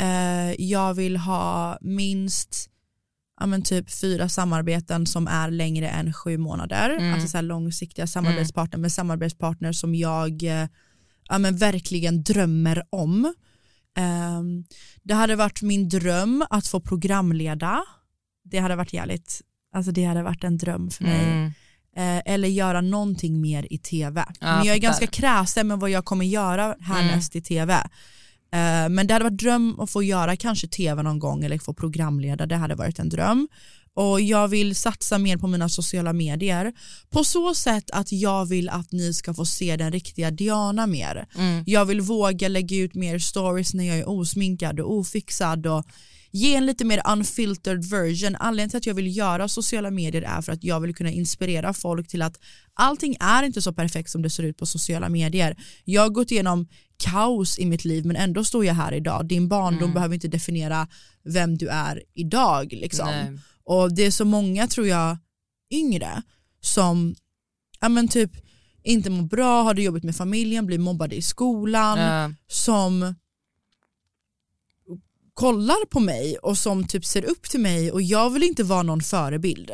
Eh, jag vill ha minst ja, men typ fyra samarbeten som är längre än sju månader. Mm. Alltså så långsiktiga samarbetspartner med samarbetspartner som jag eh, ja, men verkligen drömmer om. Ehm, det hade varit min dröm att få programleda. Det hade varit jävligt, alltså det hade varit en dröm för mig. Mm. Eh, eller göra någonting mer i tv. Ja, men jag är ganska kräsen med vad jag kommer göra härnäst i tv. Eh, men det hade varit dröm att få göra kanske tv någon gång eller få programleda, det hade varit en dröm. Och jag vill satsa mer på mina sociala medier på så sätt att jag vill att ni ska få se den riktiga Diana mer. Mm. Jag vill våga lägga ut mer stories när jag är osminkad och ofixad och ge en lite mer unfiltered version. Anledningen till att jag vill göra sociala medier är för att jag vill kunna inspirera folk till att allting är inte så perfekt som det ser ut på sociala medier. Jag har gått igenom kaos i mitt liv men ändå står jag här idag. Din barndom behöver inte definiera vem du är idag. Liksom. Nej. Och det är så många tror jag yngre som ja, men typ inte mår bra, har det jobbigt med familjen, blir mobbade i skolan Ja. som kollar på mig och som typ ser upp till mig och jag vill inte vara någon förebild.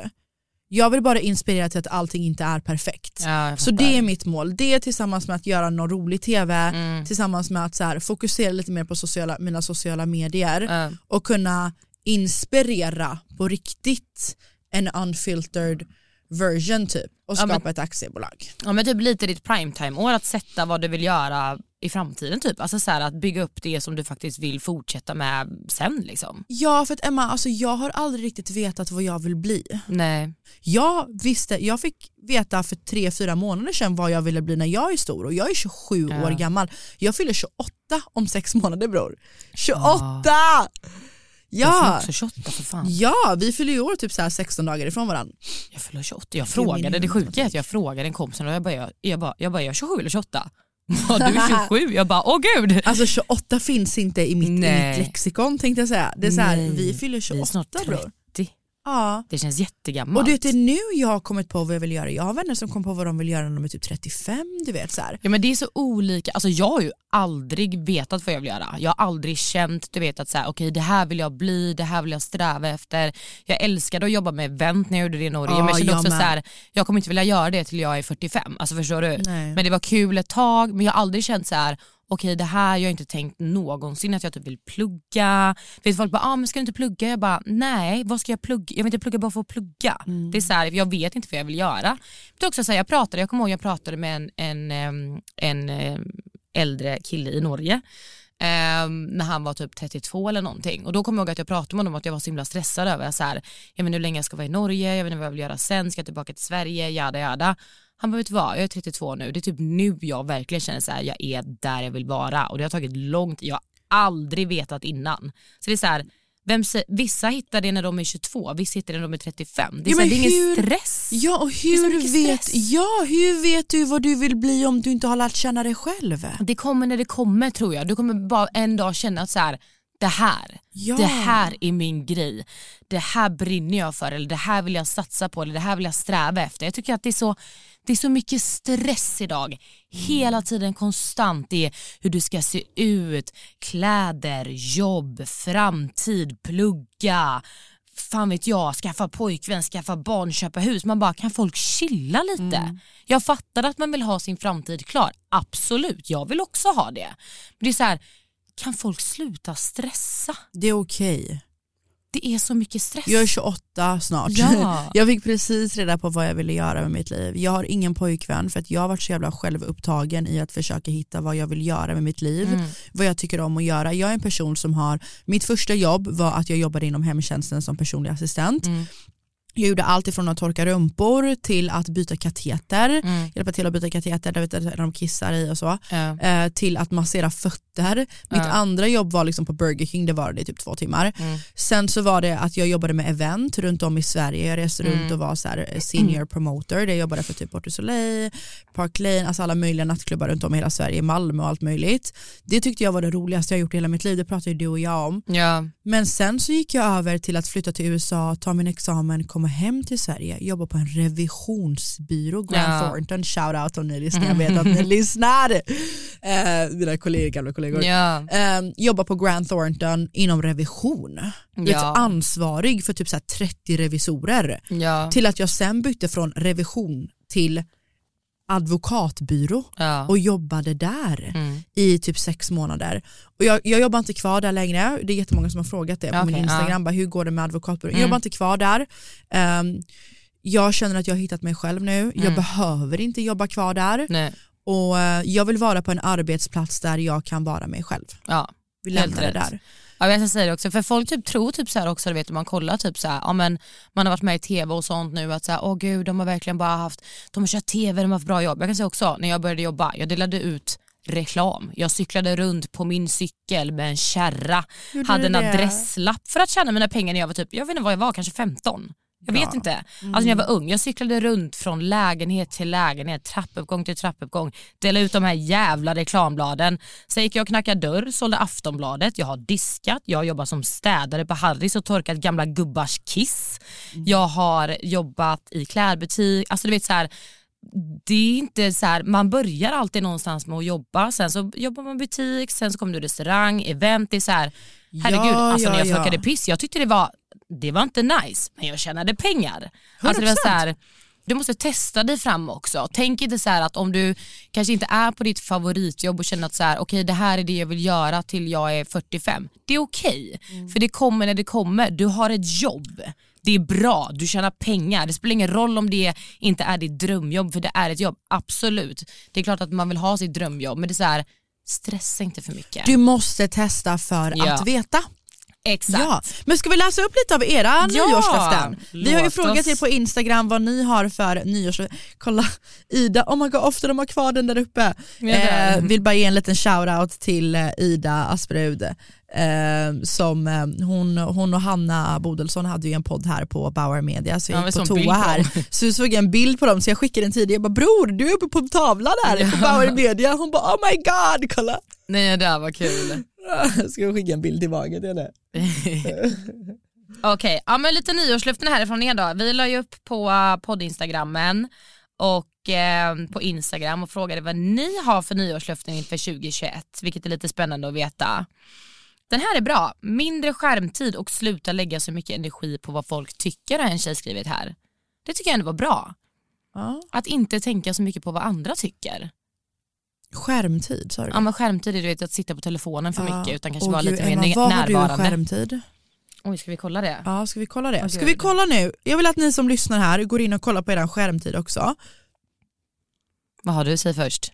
Jag vill bara inspirera till att allting inte är perfekt. Ja, så det är mitt mål. Det tillsammans med att göra någon rolig tv, Mm. tillsammans med att så här, fokusera lite mer på sociala, mina sociala medier Ja. och kunna inspirera på riktigt en unfiltered version typ och Ja, men- skapa ett aktiebolag. Ja men typ lite ditt primetime-år, att sätta vad du vill göra i framtiden typ. Alltså så här, att bygga upp det som du faktiskt vill fortsätta med sen liksom. Ja för att Emma, alltså jag har aldrig riktigt vetat vad jag vill bli. Nej. Jag visste, jag fick veta för tre, fyra månader sedan vad jag ville bli när jag är stor och jag är 27 Ja. år gammal. Jag fyller 28 om sex månader bror. 28! Jag fyller Ja! också 28 för fan. Ja, vi fyller ju år typ så här 16 dagar ifrån varandra. Jag fyller 28. Jag frågade, det sjuka är att jag frågade en kompis och jag bara, jag, jag bara, jag bara, jag är 27 eller 28? Ja, du är 27. Jag bara, åh gud. Alltså 28 finns inte i mitt, i mitt lexikon tänkte jag säga. Det är så här, Nej. vi fyller Vi är 28 snart 30. bror. Ja. Det känns jättegammalt. Och det är nu jag har kommit på vad jag vill göra. Jag har vänner som kom på vad de vill göra när de är typ 35. Du vet så här. Ja men det är så olika, alltså jag har ju aldrig vetat vad jag vill göra. Jag har aldrig känt du vet att så här, okej det här vill jag bli, det här vill jag sträva efter. Jag älskade att jobba med event när jag gjorde det i Norge Ja, men jag kände jag också med. så här, jag kommer inte vilja göra det till jag är 45. Alltså förstår du? Nej. Men det var kul ett tag men jag har aldrig känt så här okej det här, jag har inte tänkt någonsin att jag typ vill plugga. Vet folk bara, ah, men ska du inte plugga? Jag bara, nej vad ska jag plugga? Jag vill inte plugga bara för att plugga. Mm. Det är så här, jag vet inte vad jag vill göra. Det är också så här, jag pratade, jag kommer ihåg jag pratade med en, en, em, en em, äldre kille i Norge em, när han var typ 32 eller någonting. Och då kommer jag ihåg att jag pratade med honom om att jag var så himla stressad över så här, jag vet hur länge jag ska vara i Norge, jag vet inte vad jag vill göra sen, ska jag tillbaka till Sverige, jada jada. Han bara, vet du vad, jag är 32 nu, det är typ nu jag verkligen känner så här, jag är där jag vill vara. Och det har tagit lång tid, jag har aldrig vetat innan. Så det är så här, vem, vissa hittar det när de är 22, vissa hittar det när de är 35. Det är, Ja, så det är ingen hur- stress. Ja och hur vet, stress. ja, hur vet du vad du vill bli om du inte har lärt känna dig själv? Det kommer när det kommer tror jag. Du kommer bara en dag känna att så här, det här, Ja. det här är min grej. Det här brinner jag för eller det här vill jag satsa på eller det här vill jag sträva efter. Jag tycker att det är så, det är så mycket stress idag. Hela tiden konstant. Det är hur du ska se ut, kläder, jobb, framtid, plugga. Fan vet jag, skaffa pojkvän, skaffa barn, köpa hus. Man bara, kan folk chilla lite? Jag fattar att man vill ha sin framtid klar. Absolut, jag vill också ha det. Men det är så här, kan folk sluta stressa? Det är okej. Det är så mycket stress. Jag är 28 snart. Ja. Jag fick precis reda på vad jag ville göra med mitt liv. Jag har ingen pojkvän för att jag har varit så jävla självupptagen i att försöka hitta vad jag vill göra med mitt liv. Mm. Vad jag tycker om att göra. Jag är en person som har, mitt första jobb var att jag jobbade inom hemtjänsten som personlig assistent. Mm. Jag gjorde allt ifrån att torka rumpor till att byta kateter, Mm. hjälpa till att byta kateter där, vet du, där de kissar i och så, Ja. eh, till att massera fötter. Mitt Ja. andra jobb var liksom på Burger King, det var det i typ två timmar. Mm. Sen så var det att jag jobbade med event runt om i Sverige, jag reste Mm. runt och var så eh, senior promoter, där jag jobbade för typ Port du Soleil, Park Lane, alltså alla möjliga nattklubbar runt om i hela Sverige, Malmö och allt möjligt. Det tyckte jag var det roligaste jag gjort i hela mitt liv, det pratade ju du och jag om. Ja. Men sen så gick jag över till att flytta till USA, ta min examen, komma hem till Sverige, jobba på en revisionsbyrå, Grant Ja. Thornton, shout out om ni lyssnar, jag vet att ni lyssnar. Eh, mina kollegor, gamla kollegor. Ja. Eh, jobba på Grant Thornton inom revision. Ja. ansvarig för typ så här 30 revisorer. Till att jag sen bytte från revision till advokatbyrå Ja. och jobbade där Mm. i typ sex månader. Och jag, jag jobbar inte kvar där längre, det är jättemånga som har frågat det på min Okej, Instagram, bara, hur går det med advokatbyrån? Jag Mm. jobbar inte kvar där. Ehm, jag känner att jag har hittat mig själv nu, jag Mm. behöver inte jobba kvar där Nej. och eh, jag vill vara på en arbetsplats där jag kan vara mig själv. Ja. Vi lämnar det där. Ja, jag ska säga det också, för folk typ tror typ så här också, du vet om man kollar typ så här, ja men man har varit med i tv och sånt nu att så här, åh gud de har verkligen bara haft, de har kört tv, de har haft bra jobb. Jag kan säga också, när jag började jobba, jag delade ut reklam. Jag cyklade runt på min cykel med en kärra, hade en adresslapp för att tjäna mina pengar när jag var typ, jag vet inte vad jag var, kanske 15. Jag vet Ja. inte. Alltså när jag var ung, jag cyklade runt från lägenhet till lägenhet, trappuppgång till trappuppgång, delade ut de här jävla reklambladen. Sen gick jag och knackade dörr, sålde Aftonbladet, jag har diskat, jag har jobbat som städare på Harrys och torkat gamla gubbars kiss. Jag har jobbat i klädbutik, alltså du vet så här, det är inte så här, man börjar alltid någonstans med att jobba, sen så jobbar man butik, sen så kommer du restaurang, event, det är så här, herregud, Ja, alltså när ja, jag ja. torkade piss, jag tyckte det var, det var inte nice, men jag tjänade pengar. Alltså det var 100%. så här, du måste testa dig fram också. Tänk inte så här att om du kanske inte är på ditt favoritjobb och känner att så här, okej det här är det jag vill göra till jag är 45. Det är okej, för det kommer när det kommer. Du har ett jobb. Det är bra, du tjänar pengar. Det spelar ingen roll om det inte är ditt drömjobb, för det är ett jobb. Absolut. Det är klart att man vill ha sitt drömjobb, men det är så här, stressa inte för mycket. Du måste testa för Ja. att veta. Exakt. Ja. Men ska vi läsa upp lite av era Ja, nyårslöften? Vi har ju frågat oss. er på Instagram vad ni har för nyårslöften. Kolla Ida, oh my god ofta de har kvar den där uppe. Ja. Eh, vill bara ge en liten shoutout till eh, Ida Asperud. Eh, som, eh, hon, hon och Hanna Bodelsson hade ju en podd här på Bauer Media så Ja, jag men gick på toa på här. dem. Så såg jag en bild på dem så jag skickade en tidigare. Jag bara bror du är uppe på en tavla där på Bauer Media. Hon bara oh my god kolla. Nej det där var kul. Ska jag skicka en bild tillbaka till henne? Okej, ja, men lite nyårslöften härifrån er då. Vi la ju upp på uh, podd-instagrammen och eh, på Instagram och frågade vad ni har för nyårslöften inför 2021, vilket är lite spännande att veta. Den här är bra. Mindre skärmtid och sluta lägga så mycket energi på vad folk tycker har en tjej skrivit här. Det tycker jag ändå var bra. Ja. Att inte tänka så mycket på vad andra tycker. Skärmtid sa du? Ja, men skärmtid är du vet, att sitta på telefonen för Ja. mycket utan kanske Åh, vara gud, lite mer Emma, ne- vad har du närvarande. skärmtid? Oj, ska vi kolla det? Ja, ska vi kolla det? Åh, Ska vi kolla nu? Jag vill att ni som lyssnar här går in och kollar på er skärmtid också. Vad har du, säg först.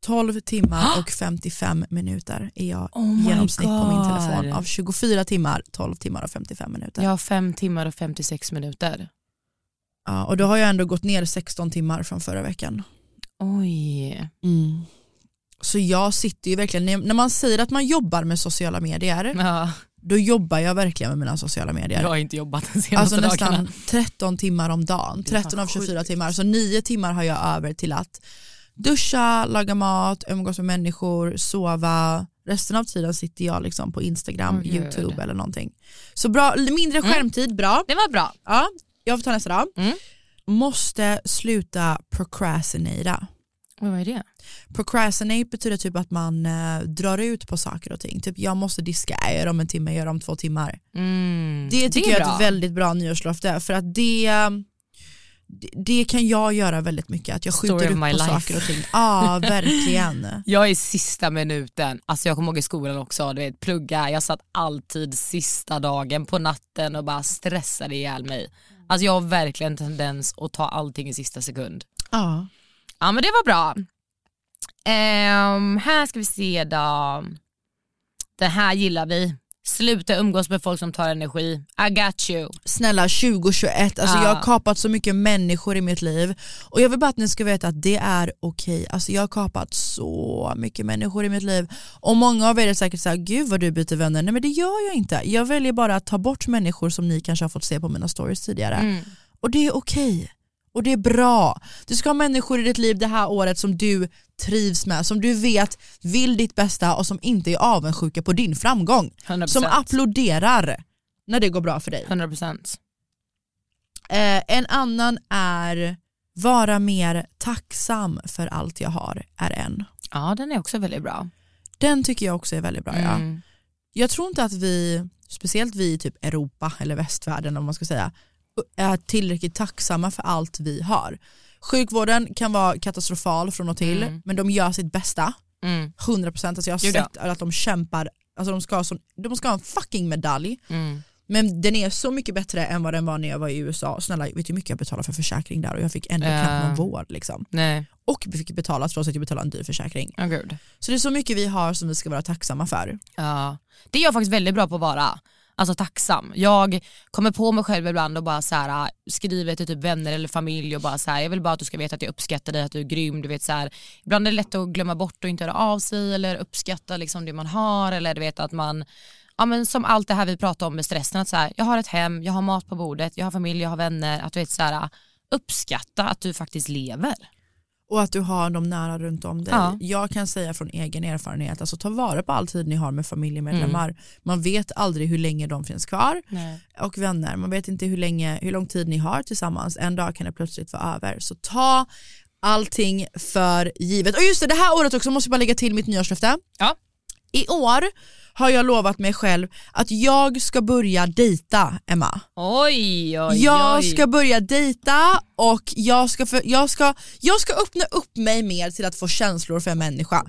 12 timmar och 55 minuter är jag Oh genomsnitt på min God. telefon. Av 24 timmar, 12 timmar och 55 minuter. Jag har fem timmar och 56 minuter. Ja, och då har jag ändå gått ner 16 timmar från förra veckan. Oj. Så jag sitter ju verkligen, när- man säger att man jobbar med sociala medier, Ja, då jobbar jag verkligen med mina sociala medier. jag har inte jobbat de senaste Alltså dagarna. nästan 13 timmar om dagen, Det är fan 13 av 24 sjukt. timmar. Så 9 timmar har jag över till att duscha, laga mat, umgås med människor, sova. Resten av tiden sitter jag liksom på Instagram, gud. YouTube eller någonting. Så bra, mindre skärmtid, bra. Det var bra. Ja, jag får ta nästa då. Mm. Måste sluta procrastinata. Oj, vad är det? Procrastinate betyder typ att man eh, drar ut på saker och ting. Typ jag måste diska, jag gör om en timme, jag gör om två timmar. Mm. Det tycker är jag är ett väldigt bra nyårslöfte för att det, det, det kan jag göra väldigt mycket, att jag Story skjuter of upp på life. saker och ting. Ja, verkligen. Jag är sista minuten, alltså jag kommer ihåg i skolan också, du vet, plugga, jag satt alltid sista dagen på natten och bara stressade ihjäl mig. Alltså jag har verkligen tendens att ta allting i sista sekund. Ja. Ja men det var bra. Ehm, här ska vi se då. Det här gillar vi. Sluta umgås med folk som tar energi. I got you. Snälla 2021, alltså Ja. jag har kapat så mycket människor i mitt liv och jag vill bara att ni ska veta att det är okej. Alltså jag har kapat så mycket människor i mitt liv och många av er är säkert såhär, gud vad du byter vänner. Nej men det gör jag inte. Jag väljer bara att ta bort människor som ni kanske har fått se på mina stories tidigare. Mm. Och det är okej. Och det är bra. Du ska ha människor i ditt liv det här året som du trivs med, som du vet vill ditt bästa och som inte är avundsjuka på din framgång. 100%. Som applåderar när det går bra för dig. 100%. Eh, en annan är vara mer tacksam för allt jag har, är en. Ja den är också väldigt bra. Den tycker jag också är väldigt bra. Ja. Mm. Jag tror inte att vi, speciellt vi i typ Europa eller västvärlden om man ska säga, är tillräckligt tacksamma för allt vi har. Sjukvården kan vara katastrofal från och till Mm. men de gör sitt bästa. Mm. 100% alltså jag har Jo då. sett att de kämpar, alltså de ska, ha sån, de ska ha en fucking medalj Mm. men den är så mycket bättre än vad den var när jag var i USA. Snälla, vet du hur mycket jag betalade för försäkring där och jag fick ändå Ja. knappt någon vård. Liksom. Nej, Och vi fick betala trots att jag betalade en dyr försäkring. oh. Så det är så mycket vi har som vi ska vara tacksamma för. Ja. Det är jag faktiskt väldigt bra på att vara. Alltså tacksam. Jag kommer på mig själv ibland och bara så här, äh, skriver till typ vänner eller familj och bara så här, jag vill bara att du ska veta att jag uppskattar dig, att du är grym. Du vet, så här, ibland är det lätt att glömma bort och inte höra av sig eller uppskatta liksom det man har eller du vet att man Ja, men som allt det här vi pratar om med stressen, att så här, jag har ett hem, jag har mat på bordet, jag har familj, jag har vänner. Att du vet, så här, äh, uppskatta att du faktiskt lever. Och att du har dem nära runt om dig. Ja. Jag kan säga från egen erfarenhet, alltså ta vara på all tid ni har med familjemedlemmar. Mm. Man vet aldrig hur länge de finns kvar. Nej. Och vänner, man vet inte hur, länge, hur lång tid ni har tillsammans. En dag kan det plötsligt vara över. Så ta allting för givet. Och just det, det här året också måste jag bara lägga till mitt nyårslöfte. Ja. I år har jag lovat mig själv att jag ska börja dejta Emma. Oj, oj, Jag oj. ska börja dejta och jag ska, för, jag, ska, jag ska öppna upp mig mer till att få känslor för en människa.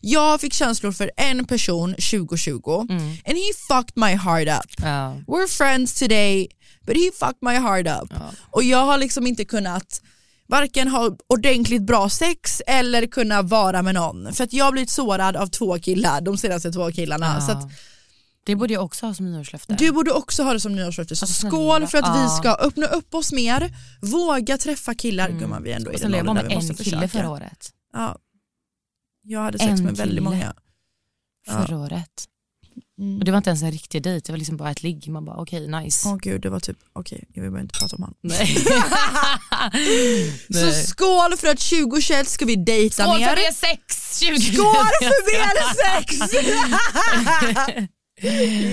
Jag fick känslor för en person 2020 and he fucked my heart up. Ja. We're friends today but he fucked my heart up. Och jag har liksom inte kunnat varken ha ordentligt bra sex eller kunna vara med någon. För att jag har blivit sårad av två killar, de senaste två killarna. Ja. Så att Det borde jag också ha som nyårslöfte. du borde också ha det som nyårslöfte. Så Alltså, skål för att vi ja. ska öppna upp oss mer, våga träffa killar. Gumman vi ändå i Och sen jag där med vi en kille förra året. Ja. Jag hade sex En med väldigt kille. många. Förra året. Mm. Och det var inte ens en riktig dejt, det var liksom bara ett ligg. Man bara okej, nice. Åh gud det var typ, okej jag vill bara inte prata om han. Nej. Så skål för att 2021 ska vi dejta Skål mer. för det sex! 20. Skål för mer sex!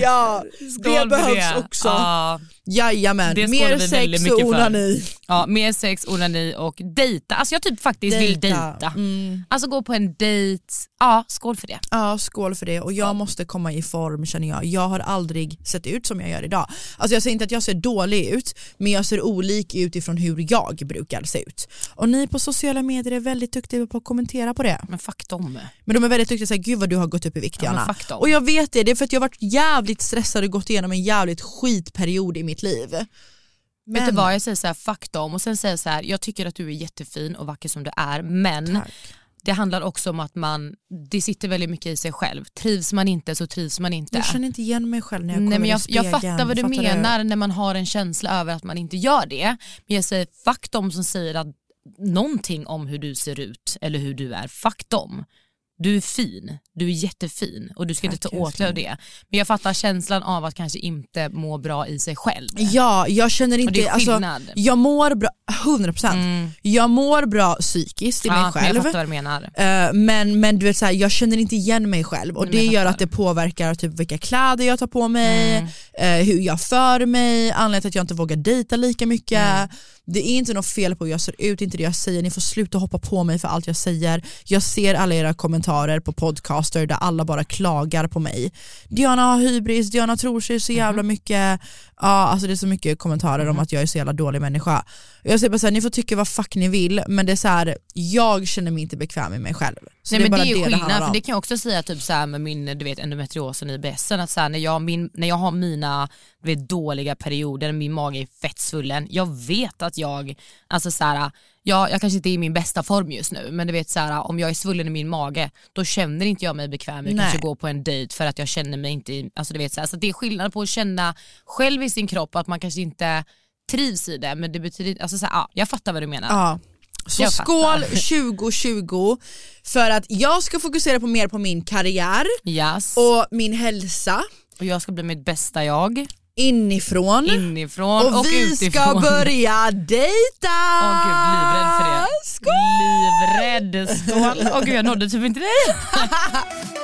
ja, Skål det behövs det. också. Ja, Jajamän, Det mer sex och onani. ja, mer sex, onani och dejta. Alltså jag typ faktiskt vill dejta. Mm. Alltså gå på en dejt. Ja, skål för det. Ja, skål för det. Och jag måste komma i form känner jag. Jag har aldrig sett ut som jag gör idag. Alltså jag säger inte att jag ser dålig ut, men jag ser olik ut ifrån hur jag brukar se ut. Och ni på sociala medier är väldigt duktiga på att kommentera på det. Men fuck dem. Men de är väldigt duktiga att säga, gud vad du har gått upp i vikt Ja, Jana. dem. och jag vet det, det är för att jag har varit jävligt stressad och gått igenom en jävligt skitperiod i mitt liv. Men, Vet du vad, jag säger så här, fuck dem och sen säger jag så här, jag tycker att du är jättefin och vacker som du är men Tack. det handlar också om att man, det sitter väldigt mycket i sig själv. Trivs man inte så trivs man inte. Jag känner inte igen mig själv när jag Nej, men jag, i spegeln. jag fattar vad du Fattar menar när man har en känsla över att man inte gör det. Men jag säger fuck dem som säger att någonting om hur du ser ut eller hur du är, fuck dem. Du är fin, du är jättefin och du ska inte Tack, ta åt dig av det. Men jag fattar känslan av att kanske inte må bra i sig själv. Ja, jag känner Och inte, det är alltså, jag mår bra, 100%, Mm. jag mår bra psykiskt i mig Ja, men själv. Jag fattar vad du menar. Eh, men, men du vet, så här, jag känner inte igen mig själv och Nej, det gör att det påverkar typ vilka kläder jag tar på mig, Mm. eh, hur jag för mig, anledningen till att jag inte vågar dejta lika mycket. Mm. Det är inte något fel på hur jag ser ut, inte det jag säger, ni får sluta hoppa på mig för allt jag säger. Jag ser alla era kommentarer på podcaster där alla bara klagar på mig. Diana har hybris, Diana tror sig så jävla Mhm. mycket, ja alltså det är så mycket kommentarer om att jag är så jävla dålig människa. Jag säger bara såhär, ni får tycka vad fuck ni vill men det är så här, jag känner mig inte bekväm med mig själv. Så Nej, det är men det är ju det det skillnad, om. för det kan jag också säga typ så här med min du vet, endometriosen i IBSen, att så här, när, jag, min, när jag har mina du vet, dåliga perioder, min mage är fett svullen, jag vet att jag, alltså så här, jag, jag kanske inte är i min bästa form just nu men du vet så här, om jag är svullen i min mage då känner inte jag mig bekväm med att gå på en dejt för att jag känner mig inte, alltså du vet så, här, så det är skillnad på att känna själv i sin kropp att man kanske inte trivs i det men det betyder alltså så här, ja, jag fattar vad du menar. Ja. Så skål fattar. 2020 för att jag ska fokusera på mer på min karriär Yes. och min hälsa och jag ska bli mitt bästa jag. inifrån. Inifrån och, och vi utifrån. ska börja dejta! Åh gud, livrädd för det. Skål! Livrädd, skål. Åh gud jag nådde typ inte dig.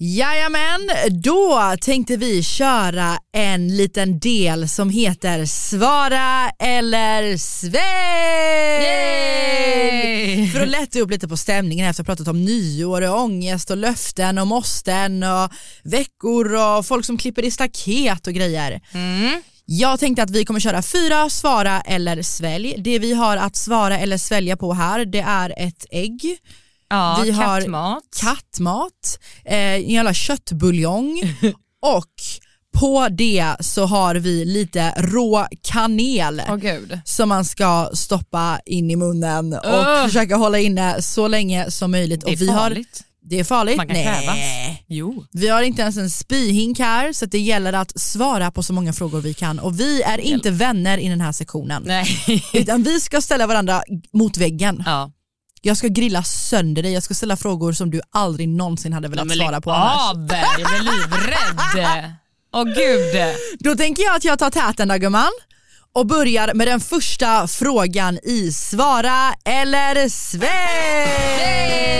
Jajamän, då tänkte vi köra en liten del som heter Svara eller svälj! För att lätta upp lite på stämningen efter att ha pratat om nyår och ångest och löften och måsten och veckor och folk som klipper i staket och grejer. Jag tänkte att vi kommer köra fyra svara eller svälj. Det vi har att svara eller svälja på här det är ett ägg, Ja, Vi har kattmat. kattmat, eh, en jävla köttbuljong och på det så har vi lite rå kanel gud. som man ska stoppa in i munnen och Ugh. försöka hålla inne så länge som möjligt. Det är och vi Har, farligt. det är farligt? Man kan Nej. Jo. Vi har inte ens en spyhink här så det gäller att svara på så många frågor vi kan och vi är inte vänner i den här sektionen. Nej. Utan vi ska ställa varandra mot väggen. Ja. Jag ska grilla sönder dig, jag ska ställa frågor som du aldrig någonsin hade velat Men svara på annars. av, jag blir livrädd. Åh gud. Då tänker jag att jag tar täten där gumman och börjar med den första frågan i Svara eller svälj!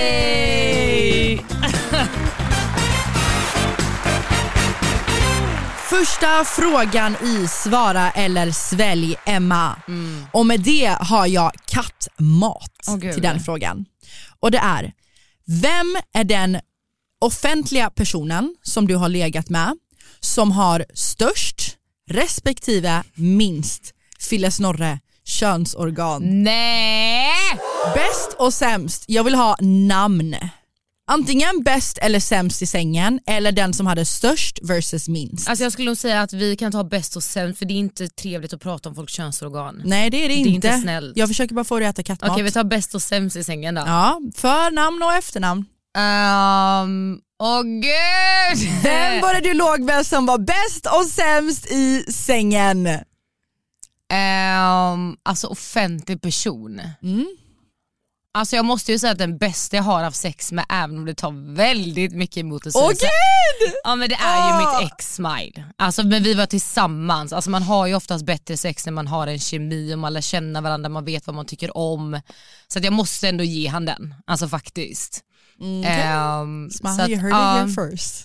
Första frågan i Svara eller svälj Emma. Och med det har jag kattmat gud. till den frågan. Och det är, vem är den offentliga personen som du har legat med som har störst respektive minst Fille könsorgan? Nej. Bäst och sämst, jag vill ha namn. Antingen bäst eller sämst i sängen eller den som hade störst versus minst. Alltså jag skulle nog säga att vi kan ta bäst och sämst för det är inte trevligt att prata om folks könsorgan. Nej det är det, Det är inte. inte snällt. Jag försöker bara få dig att äta kattmat. Okej vi tar bäst och sämst i sängen då. Ja, förnamn och efternamn. Um, Åh gud! Vem var det du låg med som var bäst och sämst i sängen? Ehm, alltså offentlig person. Mm. Alltså jag måste ju säga att den bästa jag har haft sex med även om det tar väldigt mycket emot att säga Åh gud! Ja men det är ju Ah! mitt ex Smile. Alltså men vi var tillsammans, alltså man har ju oftast bättre sex när man har en kemi och man lär känna varandra, man vet vad man tycker om. Så att jag måste ändå ge han den, alltså faktiskt. Ehm, så Smiley, att, you heard ja. it here first.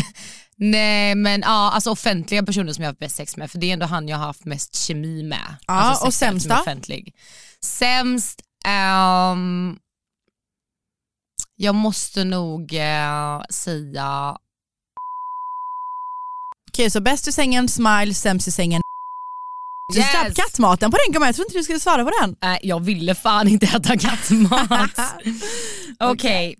Nej men ja, alltså offentliga personer som jag har haft bäst sex med för det är ändå han jag har haft mest kemi med. Ja, alltså och sämsta? Offentlig. Sämst, ehm, Jag måste nog eh, säga... Okej så bäst i sängen, smile, sämst i sängen. Du Yes. slapp kattmaten på den gumman, jag trodde inte du skulle svara på den. Nej, jag ville fan inte äta kattmat. Okej.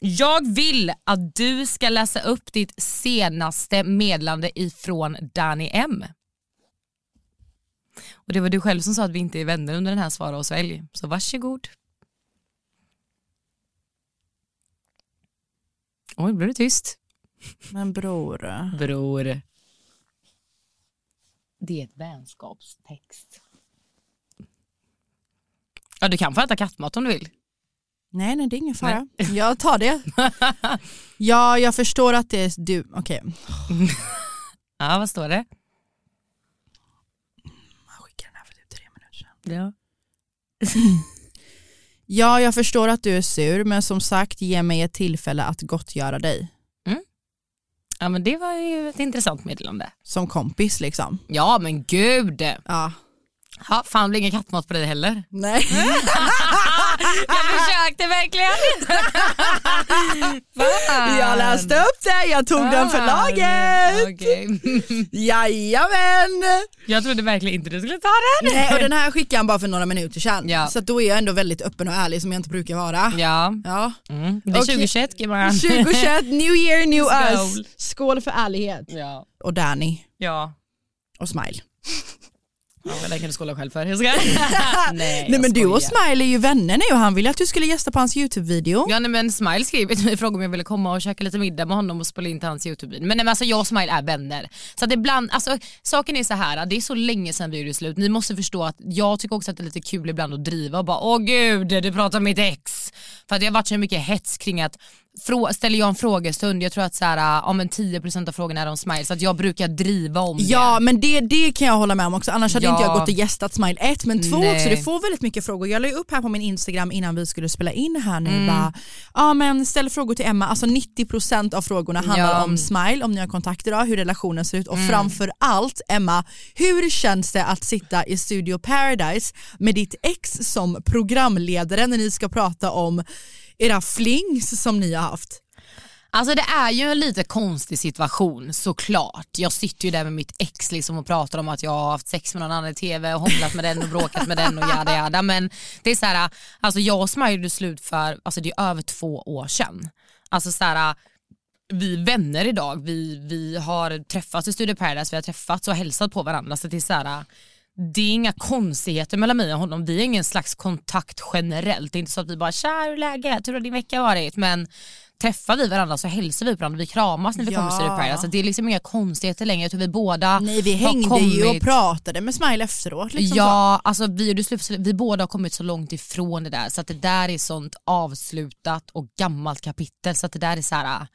Jag vill att du ska läsa upp ditt senaste meddelande ifrån Danny M. Och Det var du själv som sa att vi inte är vänner under den här Svara och svälj. Så varsågod. Oj, blev det tyst? Men bror. Bror. Det är ett vänskapstext. Ja, du kan få äta kattmat om du vill. Nej nej det är ingen fara. Jag tar det. ja jag förstår att det är du, okej. Ja, vad står det? Ja. Ja jag förstår att du är sur men som sagt ge mig ett tillfälle att gottgöra dig. ja, men det var ju ett intressant meddelande. Som kompis liksom. Ja, men gud. Ja. Ja, fan det blir ingen kattmat på dig heller. Nej. Jag försökte verkligen. Fan. Jag läste upp det, jag tog den för laget. Okej. Jajamän. Jag trodde verkligen inte du skulle ta den. Nej, och den här skickade han bara för några minuter sedan. Ja. Så att då är jag ändå väldigt öppen och ärlig som jag inte brukar vara. Ja, Ja. mm. det är Okej. 2021 gumman. 2021, new year, new Skål. us. Skål för ärlighet. Ja. Och Danny. Ja. Och Smile. Ja, men den kan du skåla själv för. Jag ska. nej, Nej jag men du och. Smile är ju vänner nu och han ville att du skulle gästa på hans YouTube-video. Ja nej, men Smile skrev till mig frågade om jag ville komma och käka lite middag med honom och spela in till hans YouTube-video. Men, nej, men alltså jag och Smile är vänner. Så att ibland, alltså, saken är så här, det är så länge sedan vi gjorde slut. Ni måste förstå att jag tycker också att det är lite kul ibland att driva och bara åh gud du pratar om mitt ex. För att det har varit så mycket hets kring att frå- ställer jag en frågestund, jag tror att så här, ja, men 10% av frågorna är om Smile så att jag brukar driva om Ja men det, det kan jag hålla med om också, annars hade Ja. inte jag gått och gästat Smile 1 men 2 Nej. också, du får väldigt mycket frågor. Jag la upp här på min Instagram innan vi skulle spela in här nu Mm. bara, ja men ställ frågor till Emma, alltså 90% av frågorna handlar Ja. om Smile, om ni har kontakt idag, hur relationen ser ut och Mm. framför allt Emma, hur känns det att sitta i Studio Paradise med ditt ex som programledare när ni ska prata om era flings som ni har haft? Alltså det är ju en lite konstig situation såklart. Jag sitter ju där med mitt ex liksom och pratar om att jag har haft sex med någon annan i tv och hånglat med den och bråkat med den och jada jada. Men det är så här, alltså jag och Smile gjorde slut för, alltså det är över två år sedan. Alltså så här, vi är vänner idag, vi, vi har träffats i Studio Paradise, vi har träffats och hälsat på varandra. Så det är så här, det är inga konstigheter mellan mig och honom. Vi har ingen slags kontakt generellt. Det är inte så att vi bara “tja, hur är läget? Hur har din vecka varit?” Men träffar vi varandra så hälsar vi på varandra, vi kramas när vi Ja. kommer till Studio Paradise. Så det är liksom inga konstigheter längre. Jag tror vi båda Nej vi hängde kommit... ju och pratade med Smile efteråt. Liksom så. Ja, alltså vi, slut, vi båda har kommit så långt ifrån det där så att det där är sånt avslutat och gammalt kapitel så att det där är så här.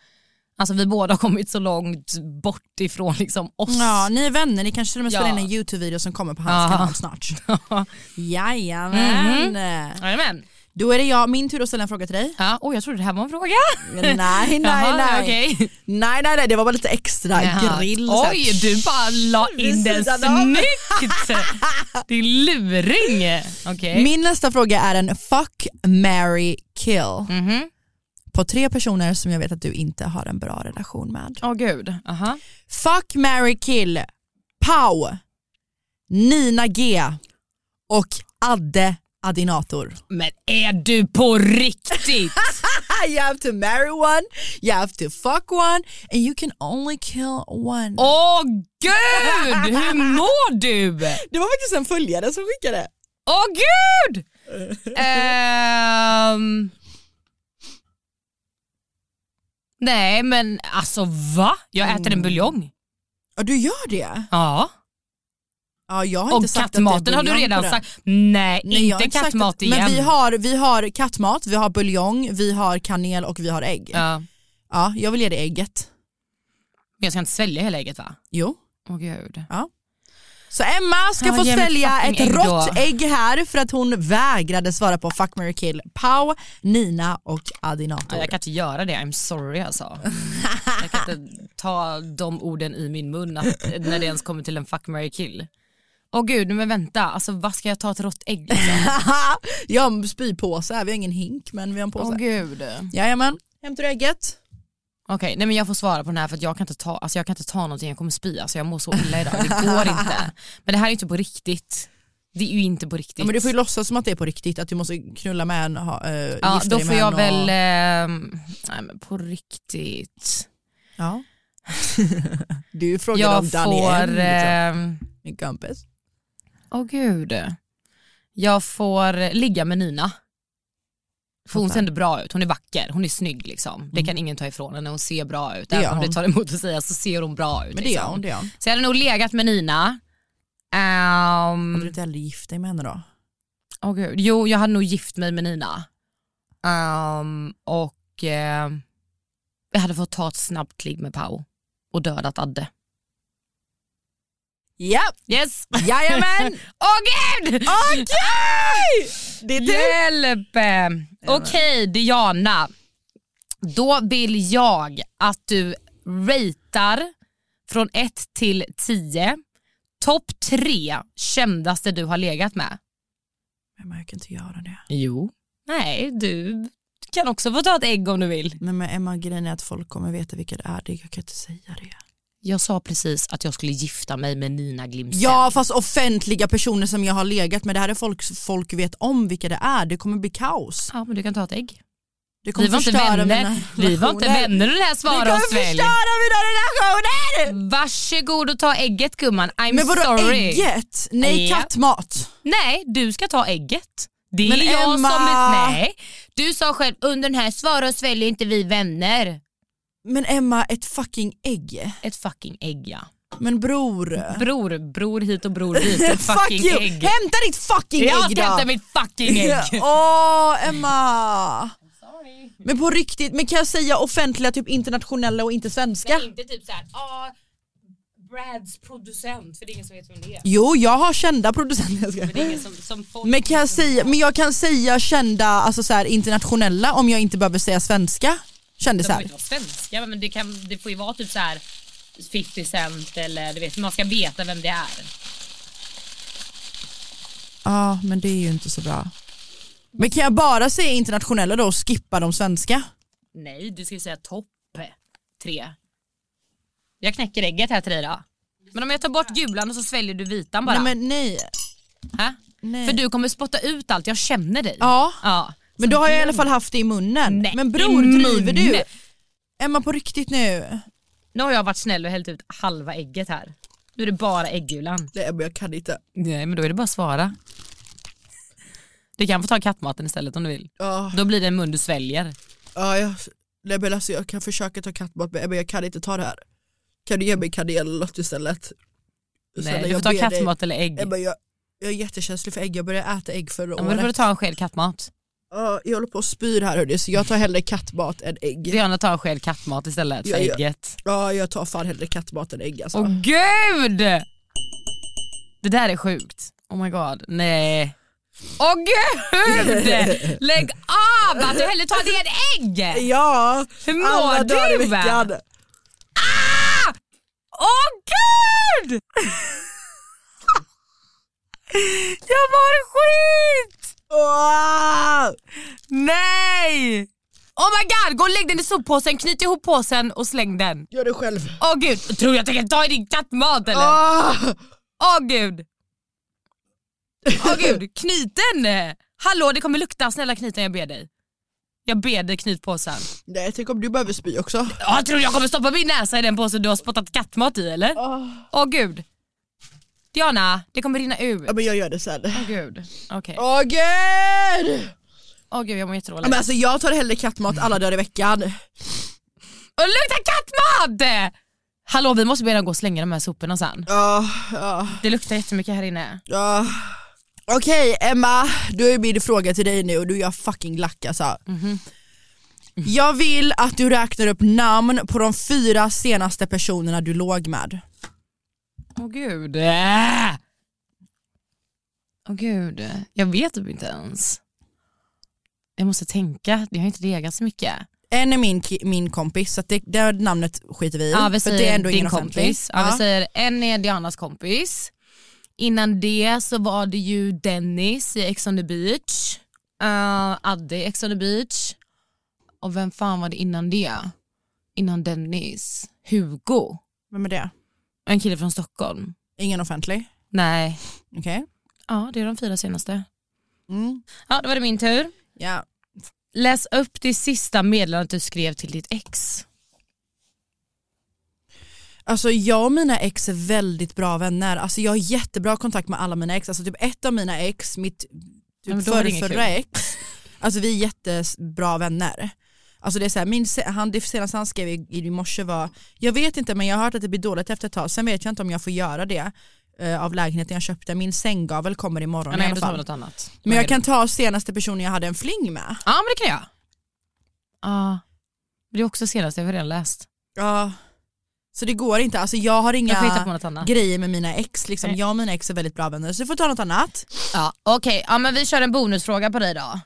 Alltså vi båda har kommit så långt bort ifrån liksom oss. Ja, ni är vänner, ni kanske till och med spelar Ja. in en YouTube-video som kommer på hans Ja. kanal snart. Jajamän. Jajamän. Då är det jag, min tur att ställa en fråga till dig. Ja, oh, jag trodde det här var en fråga. Nej, nej, Jaha, nej. okej. Nej, nej, nej, det var bara lite extra Jaha. grill. Oj, du bara la in den snyggt. Din luring. Okej. Min nästa fråga är en fuck, marry, kill. Mhm. På tre personer som jag vet att du inte har en bra relation med. Åh gud. Aha. Fuck, marry, kill. Pau, Nina G och Adde Adinator. Men är du på riktigt? you have to marry one, you have to fuck one and you can only kill one. Åh gud, hur mår du? Det var faktiskt en följare som skickade. Åh gud! Ehm. Nej men alltså va? Jag äter en buljong. Ja du gör det? Ja. Ja jag har Och inte sagt det är kattmaten har du redan sagt. Nej, Nej, inte sagt kattmat att, igen. Men vi har, vi har kattmat, vi har buljong, vi har kanel och vi har ägg. Ja. Ja, jag vill ge dig ägget. Men jag ska inte svälja hela ägget va? Jo. Åh gud. Ja. Så Emma ska Ja, få svälja ett ägg då. rått ägg här för att hon vägrade svara på fuck, marry, kill. Pau, Nina och Adinator. Ja, jag kan inte göra det, I'm sorry alltså. jag kan inte ta de orden i min mun att, när det ens kommer till en fuck, marry, kill. Åh gud, men vänta, alltså vad ska jag ta ett rått ägg liksom? jag har en spypåse här, vi har ingen hink men vi har en påse. Åh gud. Jajamän, hämtar du ägget? Okej, nej men jag får svara på den här för att jag kan inte ta, alltså jag kan inte ta någonting, jag kommer spy, alltså jag mår så illa idag, det går inte. Men det här är inte på riktigt. Det är ju inte på riktigt. Ja, men du får ju låtsa som att det är på riktigt, att du måste knulla med en, ha, äh, ja, då får jag en väl, och... eh, nej men på riktigt. Ja. du frågade Jag om Danny får, M, liksom. eh, min kompis. åh gud. Jag får ligga med Nina. För hon ser ändå bra ut, hon är vacker, hon är snygg liksom. Det kan ingen ta ifrån henne, hon ser bra ut. Även om det tar emot att säga så ser hon bra ut. Men det gör liksom. hon, det gör hon. Så jag hade nog legat med Nina. Ehm, Hade du inte hellre gift dig med henne då? Åh gud. Jo, jag hade nog gift mig med Nina. Ehm, och eh, jag hade fått ta ett snabbt ligg med Pau och dödat Adde. Ja, Yes! jajamän! Åh gud! Okej! Det är du. Hjälp! Okej Diana, då vill jag att du ratear från 1 till 10 topp tre kändaste du har legat med. Men jag kan inte göra det. Jo. Nej, du kan också få ta ett ägg om du vill. Nej men Emma, grejen är att folk kommer veta vilka det är, jag kan inte säga det. Jag sa precis att jag skulle gifta mig med Nina Glimsen. Ja fast offentliga personer som jag har legat med, det här är folk, folk vet om vilka det är, det kommer bli kaos. Ja, men du kan ta ett ägg. Det kommer Vi var inte förstöra vänner. mina Vi var inte vänner i det här Det svara kommer och förstöra mina relationer! Varsågod och ta ägget gumman. I'm Men vadå sorry. ägget? Nej Ja. kattmat. Nej, du ska ta ägget. Det är Men jag Emma- som är... Nej. Du sa själv under den här svara och svälj är inte vi vänner. Men Emma, ett fucking ägg. Ett fucking ägg ja. Men bror. Bror, bror hit och bror dit. Ett Fuck fucking you! ägg. Hämta ditt fucking Jag ägg ska hämta då! mitt fucking ägg. Åh Emma! Men på riktigt, men kan jag säga offentliga, typ internationella och inte svenska? Men inte typ såhär, ah, Brads producent, för det är ingen som vet vem det är. Jo, jag har kända producenter. jag. Men det är ingen som, som folk Men, kan jag säga, men jag kan säga kända, alltså så här, internationella om jag inte behöver säga svenska De behöver kändisar. inte vara svenska men det, kan, det får ju vara typ så här 50 cent eller du vet man ska veta vem det är. Ja, men det är ju inte så bra. Men kan jag bara säga internationella då och skippa de svenska? Nej du ska ju säga topp tre. Jag knäcker ägget här till dig då. Men om jag tar bort gulan och så sväljer du vitan bara. Nej men nej. Hä? nej. För du kommer spotta ut allt, jag känner dig. Ja, ja. Men då har jag i alla fall haft det i munnen. Nej, men bror, driver du? munnen. Emma på riktigt nu. Nu har jag varit snäll och hällt ut halva ägget här. Nu är det bara äggulan. Nej men jag kan inte. Nej men då är det bara att svara. Du kan få ta kattmaten istället om du vill. Ja, Då blir det en mun du sväljer. ja jag, nej, men alltså, jag kan försöka ta kattmat men jag kan inte ta det här. Kan du ge mig kanel eller något istället? Nej, du får jag ta ber dig. kattmat eller ägg. Ebba, jag, jag är jättekänslig för ägg, jag började äta ägg förra Ja, året. men då får du ta en sked kattmat. Ja, jag håller på att spyr här hörni, så jag tar hellre kattmat än ägg. Diana tar sked kattmat istället för Ja, ja. ägget. Ja, jag tar fan hellre kattmat än ägg alltså. Åh gud! Det där är sjukt. Oh my god, nej. Åh gud! Lägg av att du hellre tar det än ägg! Ja, Hur mår alla dagar i veckan. Ah! Åh gud! Jag mår skit! Åh! Nej! Oh my god, gå och lägg den i soppåsen, knyt ihop påsen och släng den. Gör det själv. Åh gud, tror du jag tänker ta i din kattmat eller? Åh! Åh gud. Åh gud, knyt den! Hallå det kommer lukta, snälla knyt den jag ber dig. Jag ber dig knyt påsen. Nej, tänk om du behöver spy också. Ja, tror jag kommer stoppa min näsa i den påsen du har spottat kattmat i eller? Åh gud. Diana, det kommer rinna ut. Ja, men jag gör det sen. Åh gud. Okej. Åh gud! Åh gud jag mår Ja, jättedåligt. men alltså, jag tar hellre kattmat alla dagar i veckan. Och luktar kattmat! Hallå vi måste börja gå och slänga de här soporna sen. Ja, ja, Det luktar jättemycket här inne. ja. Okej Emma, då är min fråga till dig nu och du är jag fucking lack alltså. Jag vill att du räknar upp namn på de fyra senaste personerna du låg med. Åh gud. Äh! Åh gud, jag vet typ inte ens. Jag måste tänka, jag har inte legat så mycket. En är min, min kompis, så det, det namnet skiter vi i. Ja, vi för säger det är ändå din ingen kompis. Ja, Vi säger en är Dianas kompis. Innan det så var det ju Dennis i Ex on the beach. Uh, Adde i Ex on the beach. Och vem fan var det innan det? Innan Dennis? Hugo. Vem är det? En kille från Stockholm. Ingen offentlig? Nej. Okej. Ja, det är de fyra senaste. Mm. Ja, då var det min tur. Ja. Läs upp det sista meddelandet du skrev till ditt ex. Alltså jag och mina ex är väldigt bra vänner. Alltså jag har jättebra kontakt med alla mina ex. Alltså typ ett av mina ex, mitt typ kul. ex, alltså vi är jättebra vänner. Alltså det är så här, min, han, det senaste han skrev i, i morse var, jag vet inte men jag har hört att det blir dåligt efter ett tag, sen vet jag inte om jag får göra det eh, av lägenheten jag köpte. Min sänggavel kommer imorgon Ja, i nej, alla tar vi fall. något annat. Men jag kan ta senaste personen jag hade en fling med. Ja men det kan jag. Ja. Det är också senaste, jag har redan läst. Ja. Så det går inte, alltså jag har Jag inga annat. grejer med mina ex, liksom. Nej. jag och mina ex är väldigt bra vänner så du får ta något annat. Ja, Okej, ja, men vi kör en bonusfråga på dig då.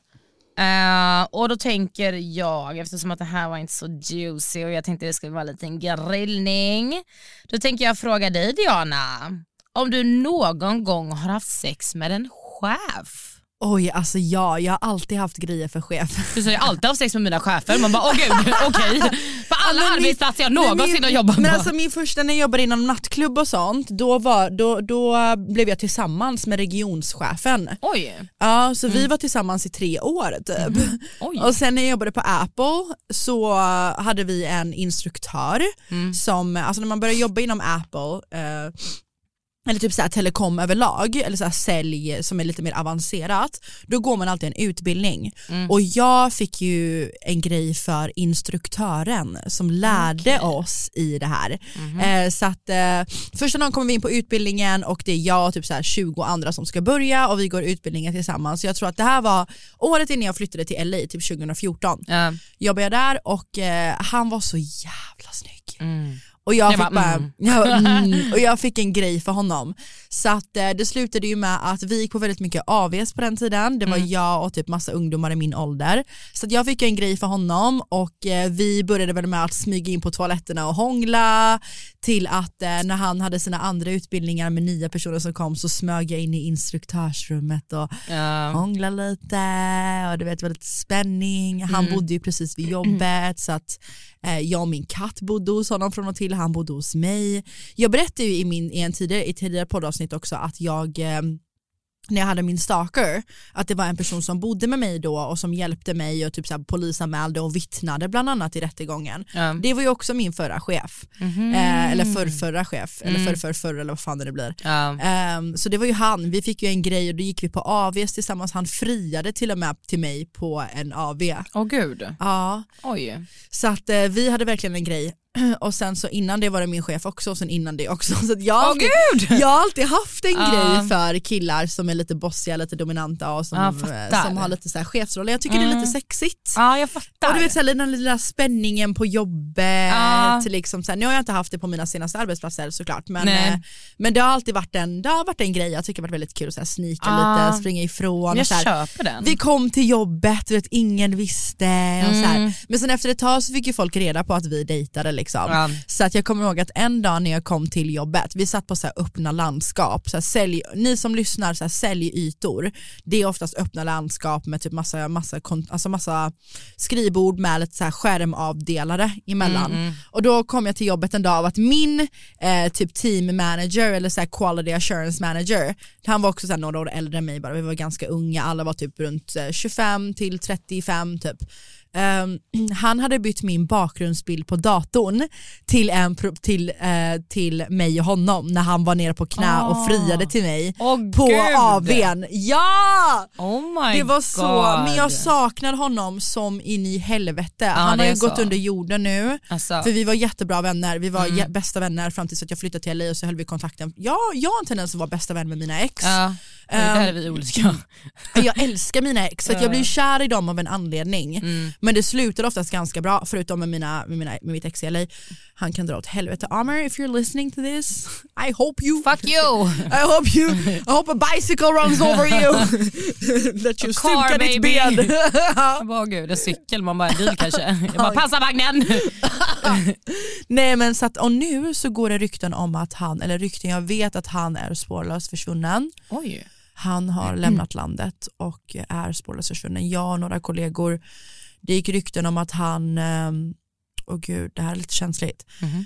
Eh, och då tänker jag, eftersom att det här var inte så juicy och jag tänkte det skulle vara en liten grillning. Då tänker jag fråga dig Diana, om du någon gång har haft sex med en chef? Oj alltså ja, jag har alltid haft grejer för chef. Du säger har alltid haft sex med mina chefer, man bara åh gud, okej. På alla men min- arbetsplatser jag någonsin har jobbat Men på. alltså min första när jag jobbade inom nattklubb och sånt, då, var, då, då blev jag tillsammans med regionschefen. Oj. Ja, så vi var tillsammans i tre år typ. Oj. Och sen när jag jobbade på Apple så hade vi en instruktör som, alltså när man börjar jobba inom Apple eh, eller typ såhär telekom överlag, eller såhär sälj som är lite mer avancerat, då går man alltid en utbildning. Och jag fick ju en grej för instruktören som lärde oss i det här. Eh, så att eh, första dagen kommer vi in på utbildningen och det är jag och typ såhär 20 andra som ska börja och vi går utbildningen tillsammans. Så jag tror att det här var året innan jag flyttade till LA, typ 2014. Ja. Jobbade jag där och eh, han var så jävla snygg. Mm. Och jag, Jag fick bara, mm. ja, mm, och jag fick en grej för honom. Så att, eh, det slutade ju med att vi gick på väldigt mycket AVs på den tiden. Det var Mm. jag och typ massa ungdomar i min ålder. Så att jag fick en grej för honom och eh, vi började väl med att smyga in på toaletterna och hångla till att eh, när han hade sina andra utbildningar med nya personer som kom så smög jag in i instruktörsrummet och Ja. hångla lite och du vet det var lite spänning. Han Mm. bodde ju precis vid jobbet så att eh, jag och min katt bodde hos honom från och till, han bodde hos mig. Jag berättade ju i, min, i en tidigare, i tidigare poddavsnitt också att jag eh, när jag hade min stalker, att det var en person som bodde med mig då och som hjälpte mig och typ så här polisanmälde och vittnade bland annat i rättegången. Ja. Det var ju också min förra chef, Mhm. eh, eller förr, förra chef, eller Mm. förr, förr, förr eller vad fan det blir. Ehm, så det var ju han, vi fick ju en grej och då gick vi på AVs tillsammans, han friade till och med till mig på en AV. Åh gud. Ja, Oj. så att eh, vi hade verkligen en grej och sen så innan det var det min chef också och sen innan det också. Så jag, har Åh alltid, gud! jag har alltid haft en Ja. grej för killar som är lite bossiga, lite dominanta och som, fattar. som har lite så här chefsroller. Jag tycker det är Mm. lite sexigt. Ja jag fattar. Och du vet så här, den lilla spänningen på jobbet. Liksom, så här, nu har jag inte haft det på mina senaste arbetsplatser såklart men, eh, men det har alltid varit en, det har varit en grej, jag tycker det har varit väldigt kul att så här, snika lite, springa ifrån. jag och så köper den. vi kom till jobbet, du vet, ingen visste. Och så Mm. här. Men sen efter ett tag så fick ju folk reda på att vi dejtade. Liksom. Ja. Så att jag kommer ihåg att en dag när jag kom till jobbet, vi satt på så här öppna landskap, så här sälj, ni som lyssnar, så här säljytor, det är oftast öppna landskap med typ massa, massa, alltså massa skrivbord med lite så här skärmavdelare emellan. Mm, mm. Och då kom jag till jobbet en dag av att min eh, typ team manager eller så här quality assurance manager, han var också så här några år äldre än mig bara, vi var ganska unga, alla var typ runt eh, 25 till 35 typ. Ehm, han hade bytt min bakgrundsbild på datorn till, en, till, eh, till mig och honom när han var nere på knä och Ah. friade till mig Åh, på gud. AWn. Ja! Oh Det var så, God. men jag saknar honom som in i helvete. Han det har ju gått så. under jorden nu. Alltså. För vi var jättebra vänner, vi var Mm. bästa vänner fram tills att jag flyttade till LA och så höll vi kontakten. Ja, jag har en tendens att vara bästa vän med mina ex. Oj, Ehm, där är vi olika. Jag älskar mina ex att jag Ja. blir kär i dem av en anledning. Mm. Men det slutar oftast ganska bra förutom med, mina, med, mina, med mitt ex i LA. Han kan dra åt helvete. Amr if you're listening to this I hope you Fuck you! I hope you I hope a bicycle runs over you. That you stukar ditt ben. Jag bara, gud, en cykel, man bara en bil kanske. Jag bara, passa vagnen! Nej men så att, och nu så går det rykten om att han, eller rykten jag vet att han är spårlöst försvunnen. Oj. Han har lämnat landet och är spårlöst försvunnen. Jag och några kollegor, det gick rykten om att han, ehm, åh gud det här är lite känsligt. Mhm.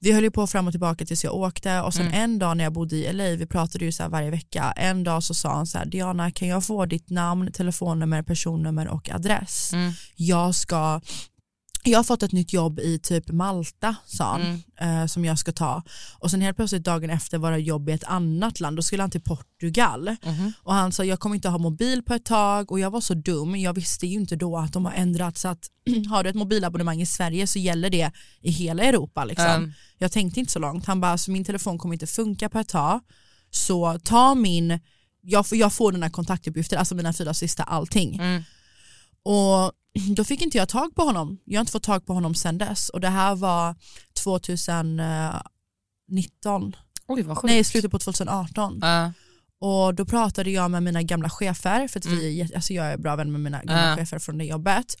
Vi höll ju på fram och tillbaka tills jag åkte och sen Mm. en dag när jag bodde i LA, vi pratade ju så här varje vecka, en dag så sa han så här, Diana kan jag få ditt namn, telefonnummer, personnummer och adress? Mm. Jag ska jag har fått ett nytt jobb i typ Malta sa han, Mm. eh, som jag ska ta och sen helt plötsligt dagen efter var det jobb i ett annat land, då skulle han till Portugal Mhm. och han sa jag kommer inte ha mobil på ett tag och jag var så dum, jag visste ju inte då att de har ändrat så att har du ett mobilabonnemang i Sverige så gäller det i hela Europa liksom. Mm. Jag tänkte inte så långt, han bara alltså, min telefon kommer inte funka på ett tag så ta min, jag, får- jag får dina kontaktuppgifter, alltså mina fyra sista allting. Mm. Och då fick inte jag tag på honom. Jag har inte fått tag på honom sedan dess. Och det här var 2019. Oj vad sjukt. Nej, slutet på 2018. Ja. Och då pratade jag med mina gamla chefer, för att vi, är- alltså jag är bra vän med mina gamla Ja. chefer från det jobbet.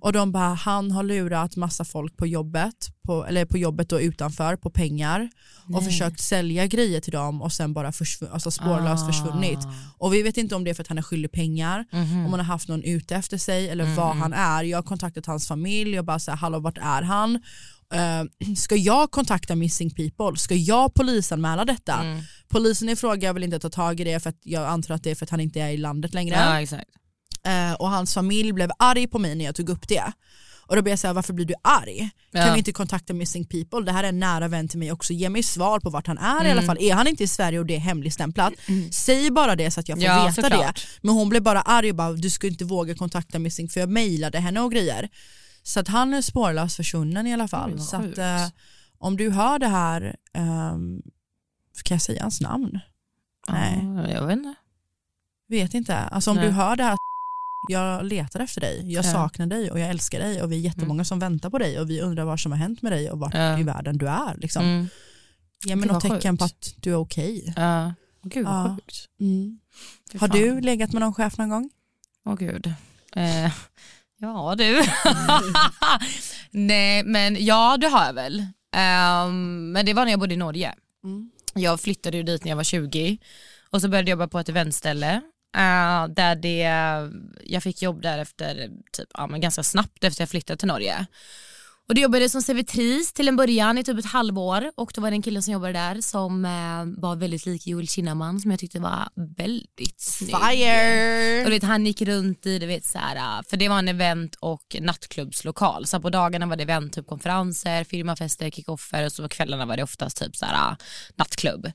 Och de bara, han har lurat massa folk på jobbet, på, eller på jobbet och utanför på pengar och Nej. försökt sälja grejer till dem och sen bara försvun- alltså spårlöst Ah. försvunnit. Och vi vet inte om det är för att han är skyldig pengar, Mhm. om han har haft någon ute efter sig eller Mm, vad mm. han är. Jag har kontaktat hans familj och bara säger hallå vart är han? Eh, ska jag kontakta Missing People? Ska jag polisanmäla detta? Mm. Polisen i fråga vill inte ta tag i det för att jag antar att det är för att han inte är i landet längre. Ja, exakt. Eh, och hans familj blev arg på mig när jag tog upp det. Och då blev jag såhär, varför blir du arg? Ja. Kan vi inte kontakta Missing People? Det här är en nära vän till mig också, ge mig svar på vart han är i Mm. alla fall. Är han inte i Sverige och det är hemligstämplat, säg bara det så att jag får Ja, veta såklart. det. Men hon blev bara arg och bara, du ska inte våga kontakta Missing för jag mejlade henne och grejer. Så att han är spårlöst försvunnen i alla fall. Vad så att, eh, om du hör det här, ehm, kan jag säga hans namn? Nej. Ja, jag vet inte. Vet inte. Alltså om Nej. du hör det här, jag letar efter dig, jag Ja. saknar dig och jag älskar dig och vi är jättemånga som väntar på dig och vi undrar vad som har hänt med dig och vart Ja. i världen du är. Liksom. Mm. Ge mig något tecken sjukt. på att du är okej. Ja. Gud vad Ja. sjukt. Mm. Har du legat med någon chef någon gång? Åh gud. Eh, ja du. Nej men ja det har jag väl. Ehm, men det var när jag bodde i Norge. Mm. Jag flyttade ju dit när jag var 20 och så började jag jobba på ett eventställe. eh, där det, jag fick jobb där efter, typ, ja, men ganska snabbt efter jag flyttade till Norge. Och då jobbade jag som servitris till en början i typ ett halvår och då var det en kille som jobbade där som eh, var väldigt lik Joel Kinnaman som jag tyckte var väldigt snygg. Fire! Och vet, han gick runt i, du vet, så här, för det var en event och nattklubbslokal. Så på dagarna var det event, typ konferenser, firmafester, kickoffer och så på kvällarna var det oftast typ så här, nattklubb.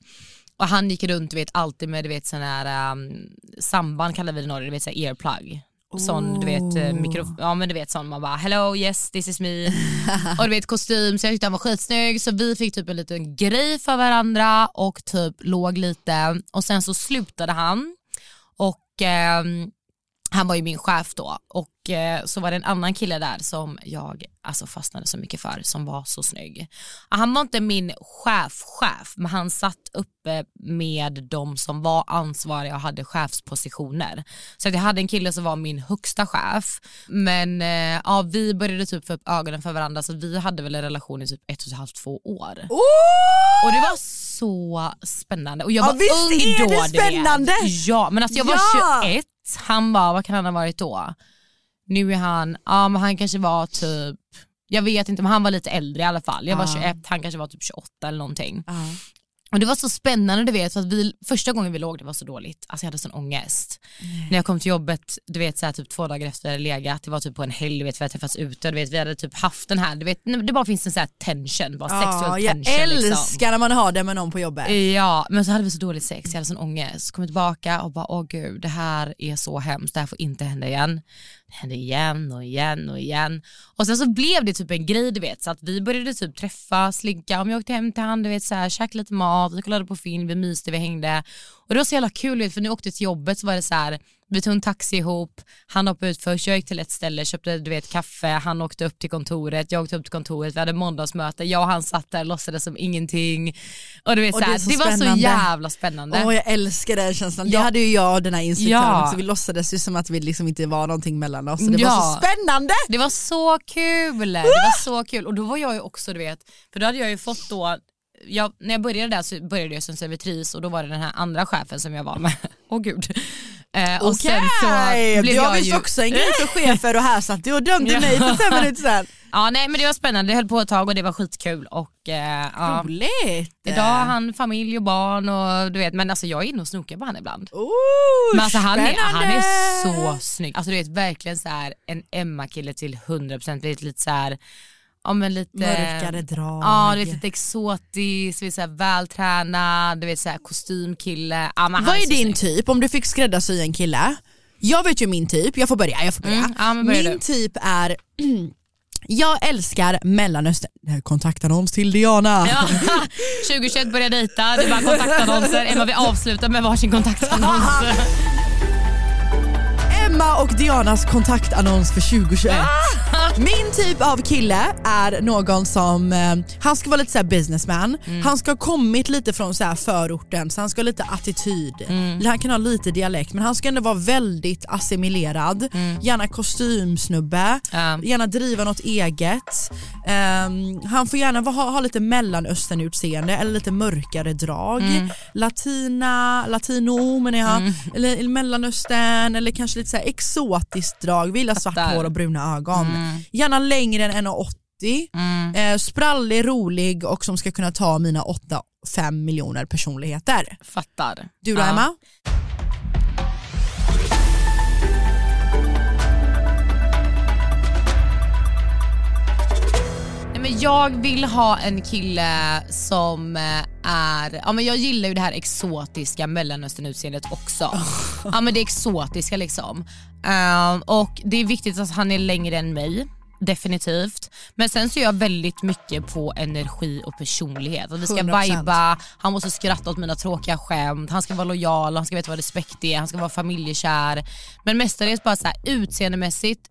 Och han gick runt du vet, alltid med du vet, sån här, um, samband kallar vi det i Norge, du vet så här, earplug. Sån du vet, eh, mikrof- ja men du vet sån man bara hello yes this is me. och du vet kostym så jag tyckte han var skitsnygg. Så vi fick typ en liten grej för varandra och typ låg lite. Och sen så slutade han. Och ehm, han var ju min chef då och eh, så var det en annan kille där som jag alltså fastnade så mycket för som var så snygg. Han var inte min chef-chef men han satt uppe med de som var ansvariga och hade chefspositioner. Så att jag hade en kille som var min högsta chef men eh, ja, vi började typ få upp ögonen för varandra så vi hade väl en relation i typ ett och ett halvt, två år. Och det var så spännande. Och jag Ja, var visst ung är då. det spännande? Ja men alltså jag var Ja! 21, han var, vad kan han ha varit då? Nu är han, ja men han kanske var typ, jag vet inte men han var lite äldre i alla fall. Jag var Ja. 21, han kanske var typ 28 eller någonting. Och det var så spännande du vet för att vi, första gången vi låg det var så dåligt, alltså jag hade sån ångest. När jag kom till jobbet, du vet så här, typ två dagar efter legat, det var typ på en helg, du vet, vi hade träffats ute, du vet, vi hade typ haft den här, du vet, det bara finns en sån här tension, bara Ja, sexuell jag tension. älskar liksom. när man har det med någon på jobbet. Ja, men så hade vi så dåligt sex, jag hade sån ångest. Kom tillbaka och bara, åh gud, det här är så hemskt, det här får inte hända igen. Det hände igen och igen och igen. Och sen så blev det typ en grej, du vet, så att vi började typ träffas, slinka, om jag åkte hem till han, du vet, så här, käkade lite mat, vi kollade på film, vi myste, vi hängde. Och det var så jävla kul, du vet, för när jag åkte till jobbet så var det så här, vi tog en taxi ihop, han hoppade ut först, jag gick till ett ställe, köpte du vet kaffe, han åkte upp till kontoret, jag åkte upp till kontoret, vi hade måndagsmöte, jag och han satt där och låtsades som ingenting. Och du vet, Och så det här, så det, var så jävla spännande. Åh jag älskar den känslan. Det Ja. hade ju jag och den här instruktören Ja. också. Vi låtsades ju som att vi liksom inte var någonting mellan oss. Det Ja. var så spännande! Det var så kul! Det var så kul och då var jag ju också du vet, för då hade jag ju fått då jag, när jag började där så började jag som servitris och då var det den här andra chefen som jag var med. Åh gud. Eh, och sen så blev jag visst ju... också en grej för chefer och här satt du och dömde mig för fem minuter sedan. Ja nej men det var spännande, det höll på ett tag och det var skitkul och eh, ja. Roligt! Idag har han familj och barn och du vet men alltså jag är inne och snokar på han ibland. Oh, Men alltså han är, han är så snygg. Alltså du vet verkligen så här en Emma-kille till 100%. Det är lite så här, ja men lite Mörkare drag. Ja, lite exotisk, så här, vältränad, du vet så här, kostymkille. Ja, Vad är din typ om du fick skräddarsy en kille? Jag vet ju min typ, jag får börja. Jag får börja. Mm, ja, min du. typ är Jag älskar mellanöstern, kontaktannons till Diana. Ja, 2021 börjar dejta, det är bara kontaktannonser. Emma vi avslutar med varsin kontaktannons. Emma och Dianas kontaktannons för 2021. Min typ av kille är någon som, eh, han ska vara lite såhär businessman, han ska ha kommit lite från så här förorten så han ska ha lite attityd. Han kan ha lite dialekt men han ska ändå vara väldigt assimilerad, gärna kostymsnubbe, Ja. gärna driva något eget. Ehm, han får gärna ha, ha lite mellanöstern-utseende eller lite mörkare drag. Latina, latino menar jag, eller, eller mellanöstern eller kanske lite så exotiskt drag. Vi gillar svart hår och bruna ögon. Gärna längre än 1,80. Eh, sprallig, rolig och som ska kunna ta mina 8-5 miljoner personligheter. Fattar. Du då. Emma? Men jag vill ha en kille som eh, är, ja men jag gillar ju det här exotiska mellanösternutseendet också. ja men det exotiska liksom. Ehm, och det är viktigt att han är längre än mig. Definitivt. Men sen så är jag väldigt mycket på energi och personlighet. Att vi ska 100%. viba, han måste skratta åt mina tråkiga skämt, han ska vara lojal, han ska veta vad respekt är, han ska vara familjekär. Men mestadels bara så här, utseendemässigt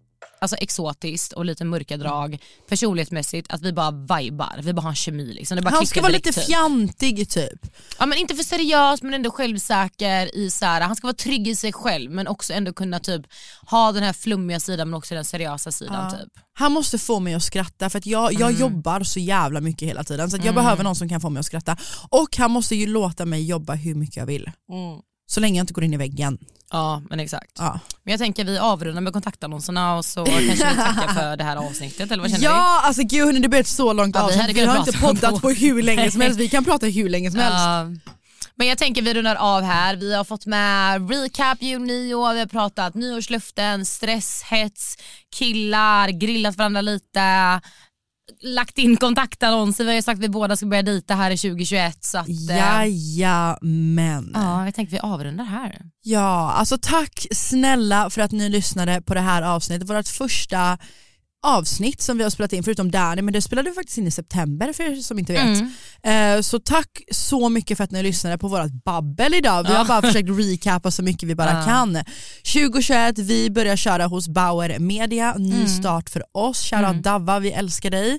alltså exotiskt och lite mörka drag, personlighetsmässigt att vi bara vibar, vi bara har en kemi liksom. Det bara Han ska vara direkt, lite typ. fjantig typ. Ja men inte för seriös men ändå självsäker i så här, han ska vara trygg i sig själv men också ändå kunna typ ha den här flummiga sidan men också den seriösa sidan typ. Han måste få mig att skratta för att jag, jag Mm. jobbar så jävla mycket hela tiden så jag behöver någon som kan få mig att skratta. Och han måste ju låta mig jobba hur mycket jag vill. Så länge jag inte går in i väggen. Ja men exakt. Ja, Men jag tänker vi avrundar med kontaktannonserna och så kanske vi tackar för det här avsnittet eller vad känner ja alltså gud hörni, det blev ett så långt Ja, vi avsnitt. Vi, kunnat har inte poddat på- på hur länge som helst, vi kan prata hur länge som helst. Ja. Men jag tänker vi rundar av här. Vi har fått med recap jul, nyår, vi har pratat nyårslöften, stress, hets, killar, grillat varandra lite, lagt in kontaktannonser. Vi har ju sagt att vi båda ska börja dejta här i 2021. Så att, eh, Jajamän. ja, jag tänker vi avrundar här. Ja, alltså tack snälla för att ni lyssnade på det här avsnittet. Vårt första avsnitt som vi har spelat in förutom Danny men det spelade vi faktiskt in i september för er som inte vet. Eh, så tack så mycket för att ni lyssnade på vårt babbel idag. Vi har bara försökt recapa så mycket vi bara Ja. kan. 2021, vi börjar köra hos Bauer Media, ny start för oss. Shoutout Davva, vi älskar dig.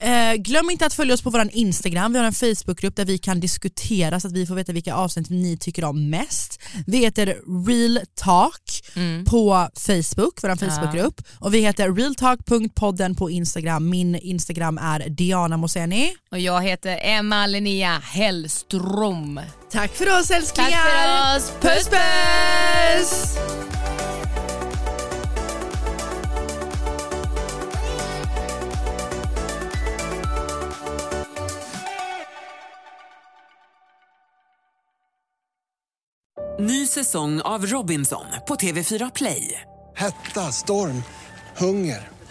Eh, glöm inte att följa oss på vår Instagram, vi har en Facebookgrupp där vi kan diskutera så att vi får veta vilka avsnitt ni tycker om mest. Vi heter Real Talk på Facebook, vår Facebookgrupp. Och vi heter realtalk.podden på Instagram. Min Instagram är Diana Moseni. Och jag heter Emma Linnea Hellström. Tack för oss älsklingar! Tack för oss, puss puss! Ny säsong av Robinson på TV4 Play. Hetta, storm, hunger.